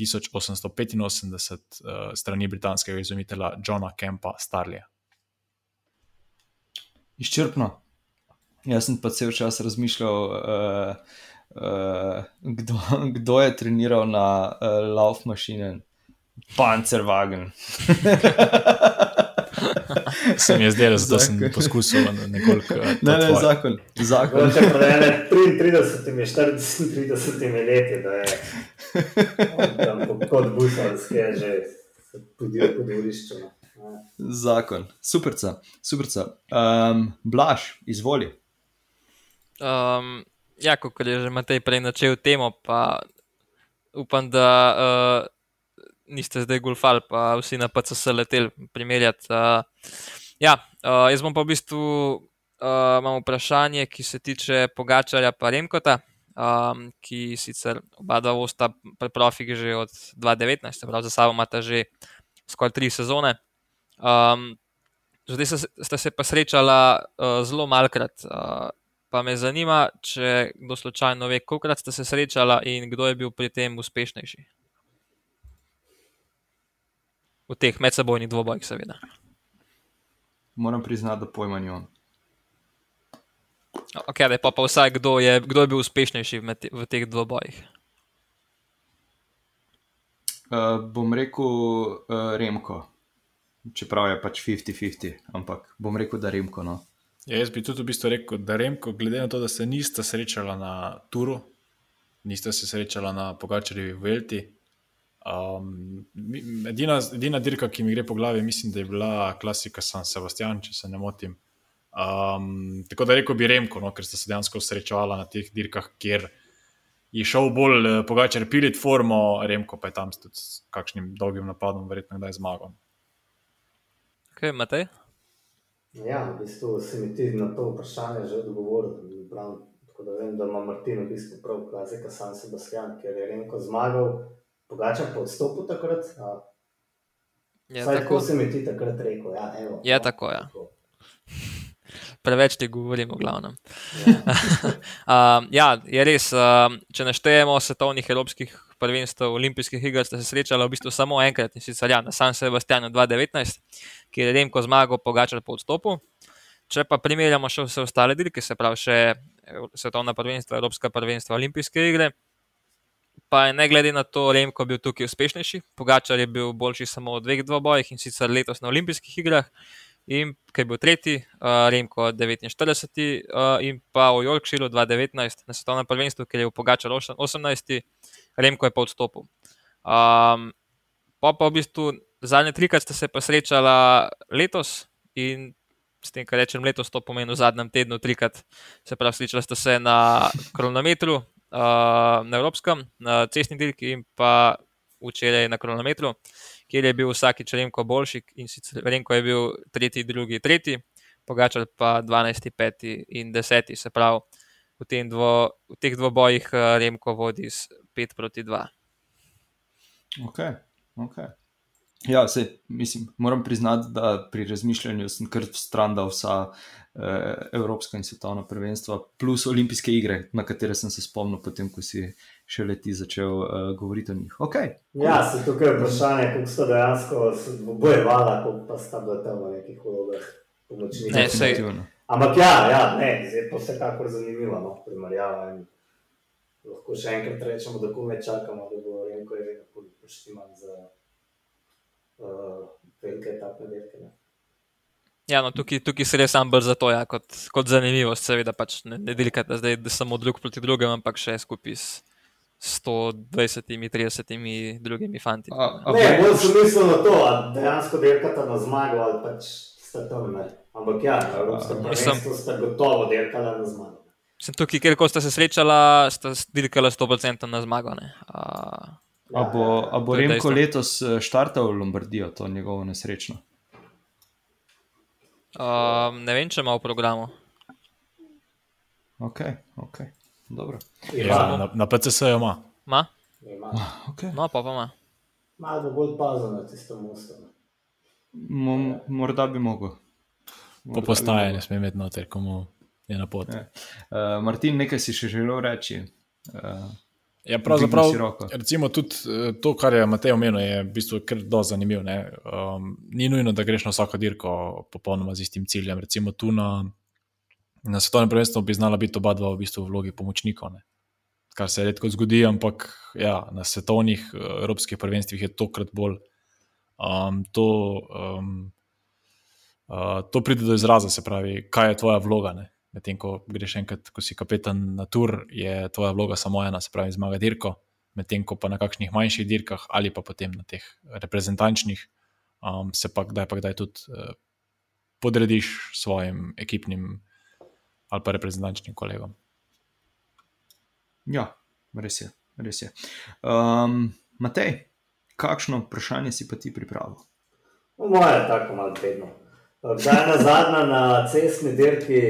1885 uh, eh, strani britanskega izumitelja Johna Kempa Starleya. Izčrpno. Jaz sem pa cel čas razmišljal, uh, uh, kdo, kdo je treniral na uh, Lauf mašine, Panzerwagen. Se mi je zdelo, zato sem poskusil nekoliko. uh, Ne, ne, tvoje. zakon. zakon. Če prej 33, 34 leti, da je kot busalski, je že tudi no. Ja. Zakon, superca, superca. Um, Blaž, izvoli. Um, ja, kot je že Matej prej načel temo, pa upam, da uh, niste zdaj golfali, pa vsi na PCS leteli primerjati. Uh, ja, uh, jaz bom pa v bistvu uh, imam vprašanje, ki se tiče Pogačarja pa Remkota, um, ki sicer oba dva osta pri profih že od 2019, se pravi za sabo imata že skoraj tri sezone. Um, zdaj sta se pa srečala uh, zelo malkrat. Uh, pa me zanima, če kdo slučajno ve, kolikrat sta se srečala in kdo je bil pri tem uspešnejši. V teh medsebojnih dvobojih, seveda. Moram priznati, da pojma nimam. Okay, da je pa, pa vsaj kdo je, kdo je bil uspešnejši v, te, v teh dvobojih. Uh, bom rekel uh, Remko, čeprav je pač 50-50, ampak bom rekel, da Remko. No. Ja, jaz bi tudi v bistvu rekel, da Remko, glede na to, da se nista srečala na Turu, nista se srečala na Pogačarjevi Velti. Um, edina, edina dirka, ki mi gre po glavi, mislim, da je bila klasika San Sebastian, če se ne motim. Um, tako da rekel bi Remko, no, ker sta se dejansko srečevala na teh dirkah, kjer je šel bolj eh, Pogačar pilit formo, Remko pa je tam s kakšnim dolgim napadom, verjetno kdaj zmagal. Kaj, Matej? Ja, v bistvu se mi ti na to vprašanje že odgovoril. Prav, tako da vem, da ima Martin v bistvu prav klasika San Sebastian, ker je Renko zmagal, Pogačar pa odstopil takrat. Ja. Je Vsaj tako tako? se mi ti takrat rekel. Ja, evo, Je no, tako, ja. tako. Preveč ti govorim, v glavnem. Ja. Um, ja, je res. Um, če naštejemo svetovnih evropskih prvenstv, olimpijskih iger, sta se srečala v bistvu samo enkrat in sicer ja, na San Sebastianu 2019, kjer je Remko zmagal, Pogačar po odstopu. Če pa primerjamo še vse ostale dirke, se pravi še svetovna prvenstva, evropska prvenstva, olimpijske igre, pa je ne glede na to Remko bil tukaj uspešnejši. Pogačar je bil boljši samo v dveh dvobojih in sicer letos na olimpijskih igrah. In ki je bil tretji, uh, Remko 49, uh, in pa v Yorkshiru 2019 na svetovnem prvenstvu, ker je bil Pogačar 18, Remko je pa odstopil. Um, pa pa v bistvu zadnje trikrat sta se pa srečala letos in s tem, kar rečem letos, to pomeni v zadnjem tednu trikrat. Se pravi, srečala sta se na kronometru, uh, na evropskem, na cestni dirki in pa včeraj na kronometru, kjer je bil vsakič Remko boljši in sicer Remko je bil tretji, drugi, tretji, Pogačar pa 12, 5 in 10, se pravi, v, dvo, v teh dvobojih uh, Remko vodi s 5 proti 2. Okay, okay. Ja, se, mislim, moram priznati, da pri razmišljanju sem kar stran dal vsa eh, evropska in svetovna prvenstva, plus olimpijske igre, na katere sem se spomnil, potem ko si še leti začel eh, govoriti o njih. Okay. ja, se tukaj je vprašanje, kako sta dejansko bojevala, kako pa sta bila tam v nekih vlogah pomočnikov. Ne, sej-. Ampak ja, ja ne, zdaj pa vsekakor zanimivo, no, primerjava. In lahko še enkrat rečemo, da kome čakamo, da bo Renko je vedno poštiman za uh, velike etapne dirke. ne. Ja, no, tukaj, tukaj se res sam bolj zato, ja, kot, kot zanimivost, seveda pač ne, ne delkate zdaj da samo drug proti drugemu, ampak še skupaj s 120, 30 drugimi fanti. A, a Ne, bo- bolj sem mislil na to, da dejansko dirkata na zmago ali pač sta tam. Ne. Ampak ja, mislim- prvenstvu sta gotovo dirkala na zmago. Sem tukaj, kjer ko sta se srečala, sta dirkala 100% na zmago. ne. A, A bo, a bo Remko letos eh, štartal v Lombardijo, to njegovo nesrečno? a, ne vem, če ima v programu. Ok, ok, dobro. Ja, Ima, na, na PCS-ju ima. Ma? ima. Okay. No, pa pa ima. Malo bo bolj pazil na tisto mosto. ne. Mo, morda bi mogel. Po postaji ne sme imeti noter, komu je na pot. Ja. Uh, Martin, nekaj si še želel reči. Uh, Ja, pravzaprav, recimo tudi eh, to, kar je Matej omenil, je v bistvu kar dosti zanimivo. ne. Um, ni nujno, da greš na vsako dirko popolnoma z istim ciljem. Recimo tu na, Na svetovnem prvenstvu bi znala biti oba dva v bistvu v vlogi pomočnikov. Ne? Kar se redko zgodi, ampak ja, na svetovnih uh, evropskih prvenstvih je tokrat bolj. Um, to, um, uh, to pride do izraza, se pravi, kaj je tvoja vloga. Medtem ko greš enkrat, ko si kapetan na tur, je tvoja vloga samo ena, se pravi, zmaga dirko. Medtem ko pa na kakšnih manjših dirkah ali pa potem na teh reprezentančnih, um, se pa kdaj pa kdaj tudi uh, podrediš svojim ekipnim ali pa reprezentančnim kolegom. Ja, res je. Res je. Um, Matej, kakšno vprašanje si pa ti pripravil? No, moje je tako malo vedno. Kdaj je na zadnje na cestni dirki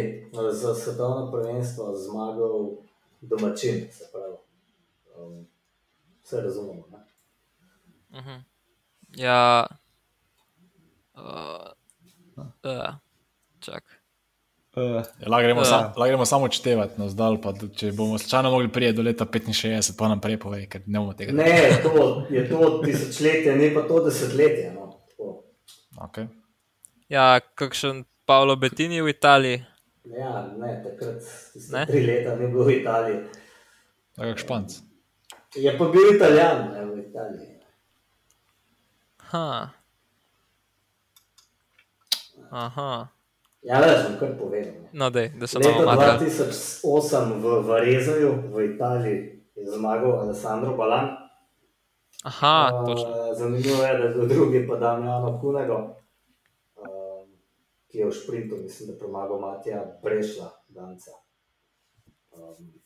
za svetovno prvenstvo zmagal domačin? Se pravi, um, vse razumemo. Ne? Uh -huh. Ja, uh, uh, čakaj. Uh, lahko gremo, uh. sa, gremo samo odštevati na zdal, pa če bomo slučajno mogli prijeti do leta 65, pa nam prej povej, ker ne bomo tega. Ne, to je to tisočletje, ne pa to desetletje. No. Okay. Ja, kakšen Paolo Bettini v Italiji? Ja, ne, takrat ne? tri leta ni bil v Italiji. Tako španc. Je pa bil italijan ne, v Italiji. Ha. Aha. Ja, da sem kar povedal. No, dej, da sem Leta 2008 v Varezoju v Italiji je zmagal Alessandro Balan. Aha, uh, zanimivo je, da je bil drugi pa Damjano Kunego, uh, ki je v šprintu, mislim, da premagal Matija Brešla, Danca. Um,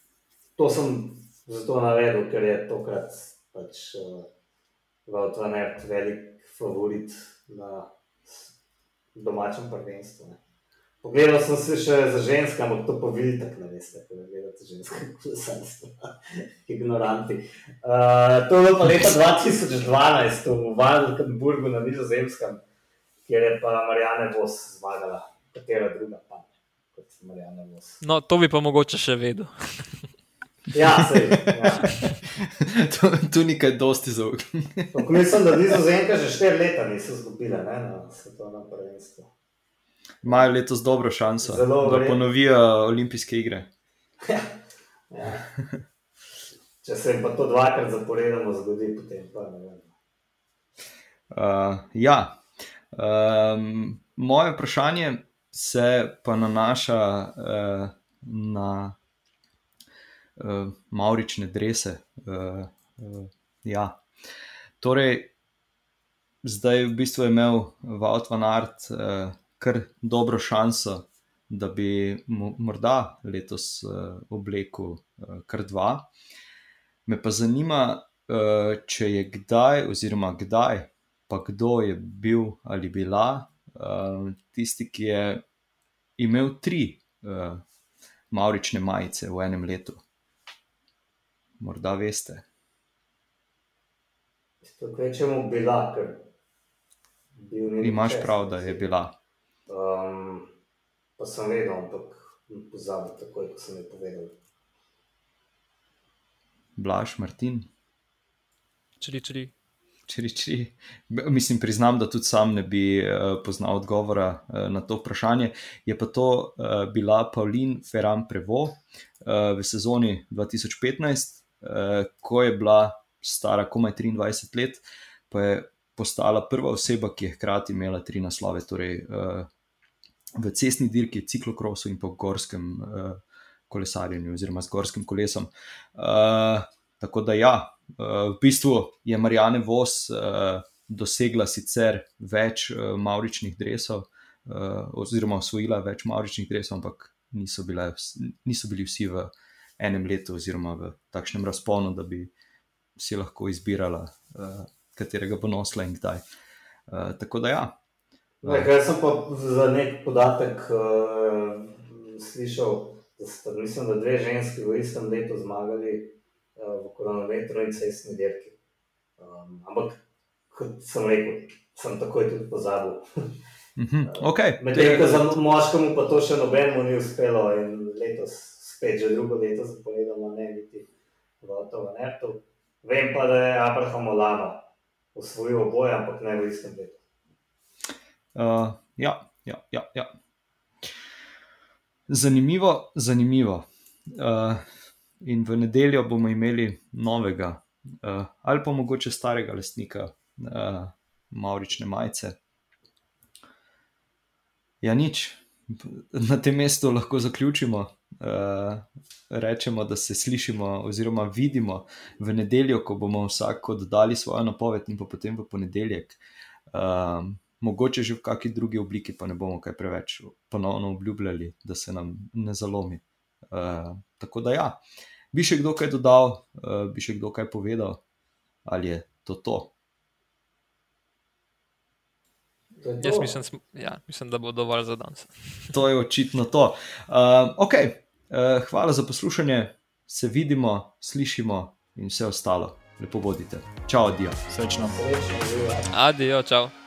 to sem zato navedel, ker je tokrat pač uh, Valtvaner velik favorit na domačem prvenstvu. Ne. Pogledal sem se še za ženske, ampak to pa tako da veste, kako gledate ženske, kolesarstvo, ignoranti. Uh, to je bilo pa leta 2012 v Valkenburgu na Nizozemskem, kjer je pa Marijane Vos zmagala, katera druga pa kot Marijane Vos. No, to bi pa mogoče še vedel. ja, sej. Ja. tu, tu nekaj dosti zaupanja. Mislim, da Nizozemka že štiri leta niso zgubile ne, na svetovnem prvenstvu imajo letos dobro šanso, Zelo da ponovijo olimpijske igre. ja. Če se jim pa to dvakrat zaporedoma zgodi, potem pa ne vem. Uh, ja. Um, moje vprašanje se pa nanaša uh, na uh, maurične drese. Uh, uh, ja. Torej, zdaj v bistvu je imel Vaut van Art. Uh, kar dobro šanso, da bi morda letos uh, oblekel uh, kar dva. Me pa zanima, uh, če je kdaj, oziroma kdaj, pa kdo je bil ali bila uh, tisti, ki je imel tri uh, maurične majice v enem letu. Morda veste. Če bomo bila, ker imaš prav, da je bila. Um, pa sem vedel, ampak pozabil takoj, ko sem jih povedal. Blaž, Martin. Čili, čili. Čili, čili. Mislim, priznam, da tudi sam ne bi uh, poznal odgovora uh, na to vprašanje. Je pa to uh, bila Pauline Ferran Prevo uh, v sezoni 2015, uh, ko je bila stara komaj 23 let, pa je postala prva oseba, ki je hkrati imela tri naslove, torej uh, v cestni dirki, ciklokrosu in pa gorskem uh, kolesarjenju, oziroma z gorskim kolesom. Uh, tako da, ja, uh, v bistvu je Marijane Vos uh, dosegla sicer več uh, mauričnih dresov, uh, oziroma osvojila več mauričnih dresov, ampak niso, bile, niso bili vsi v enem letu, oziroma v takšnem razponu, da bi si lahko izbirala, uh, katerega bo nosila in kdaj. Uh, tako da, ja, Ne, kaj sem pa za nek podatek uh, slišal, da sta mislim, da dve ženski v istem letu zmagali uh, v kronometru in cestni dirki. Um, ampak, kot sem rekel, sem takoj tudi pozabil. Mhm, okay. Medtem ko za moškemu pa to še nobeno ni uspelo in letos, spet že drugo leto zapovedano, ne biti v Avtovanertu. Vem pa, da je Abraham Olano osvojil oboje, ampak ne v istem letu. Uh, ja, ja, ja. ja. Zanimivo, zanimivo. Uh, in v nedeljo bomo imeli novega, uh, ali pa mogoče starega lastnika uh, Maurične majice. Ja, nič. Na tem mestu lahko zaključimo. Uh, rečemo, da se slišimo, oziroma vidimo v nedeljo, ko bomo vsak oddali svojo napoved, in potem v ponedeljek. Uh, mogoče že v kakšni drugi obliki, pa ne bomo kaj preveč ponovno obljubljali, da se nam ne zalomi. Uh, tako da, ja, bi še kdo kaj dodal, uh, bi še kdo kaj povedal, ali je to to. Jaz mislim, ja, mislim, da bo dovolj za danes. to je očitno to. Uh, okay. uh, hvala za poslušanje, se vidimo, slišimo in vse ostalo. Lepo bodite. Čau, adijo. Srečno. Srečno. Adijo, čau.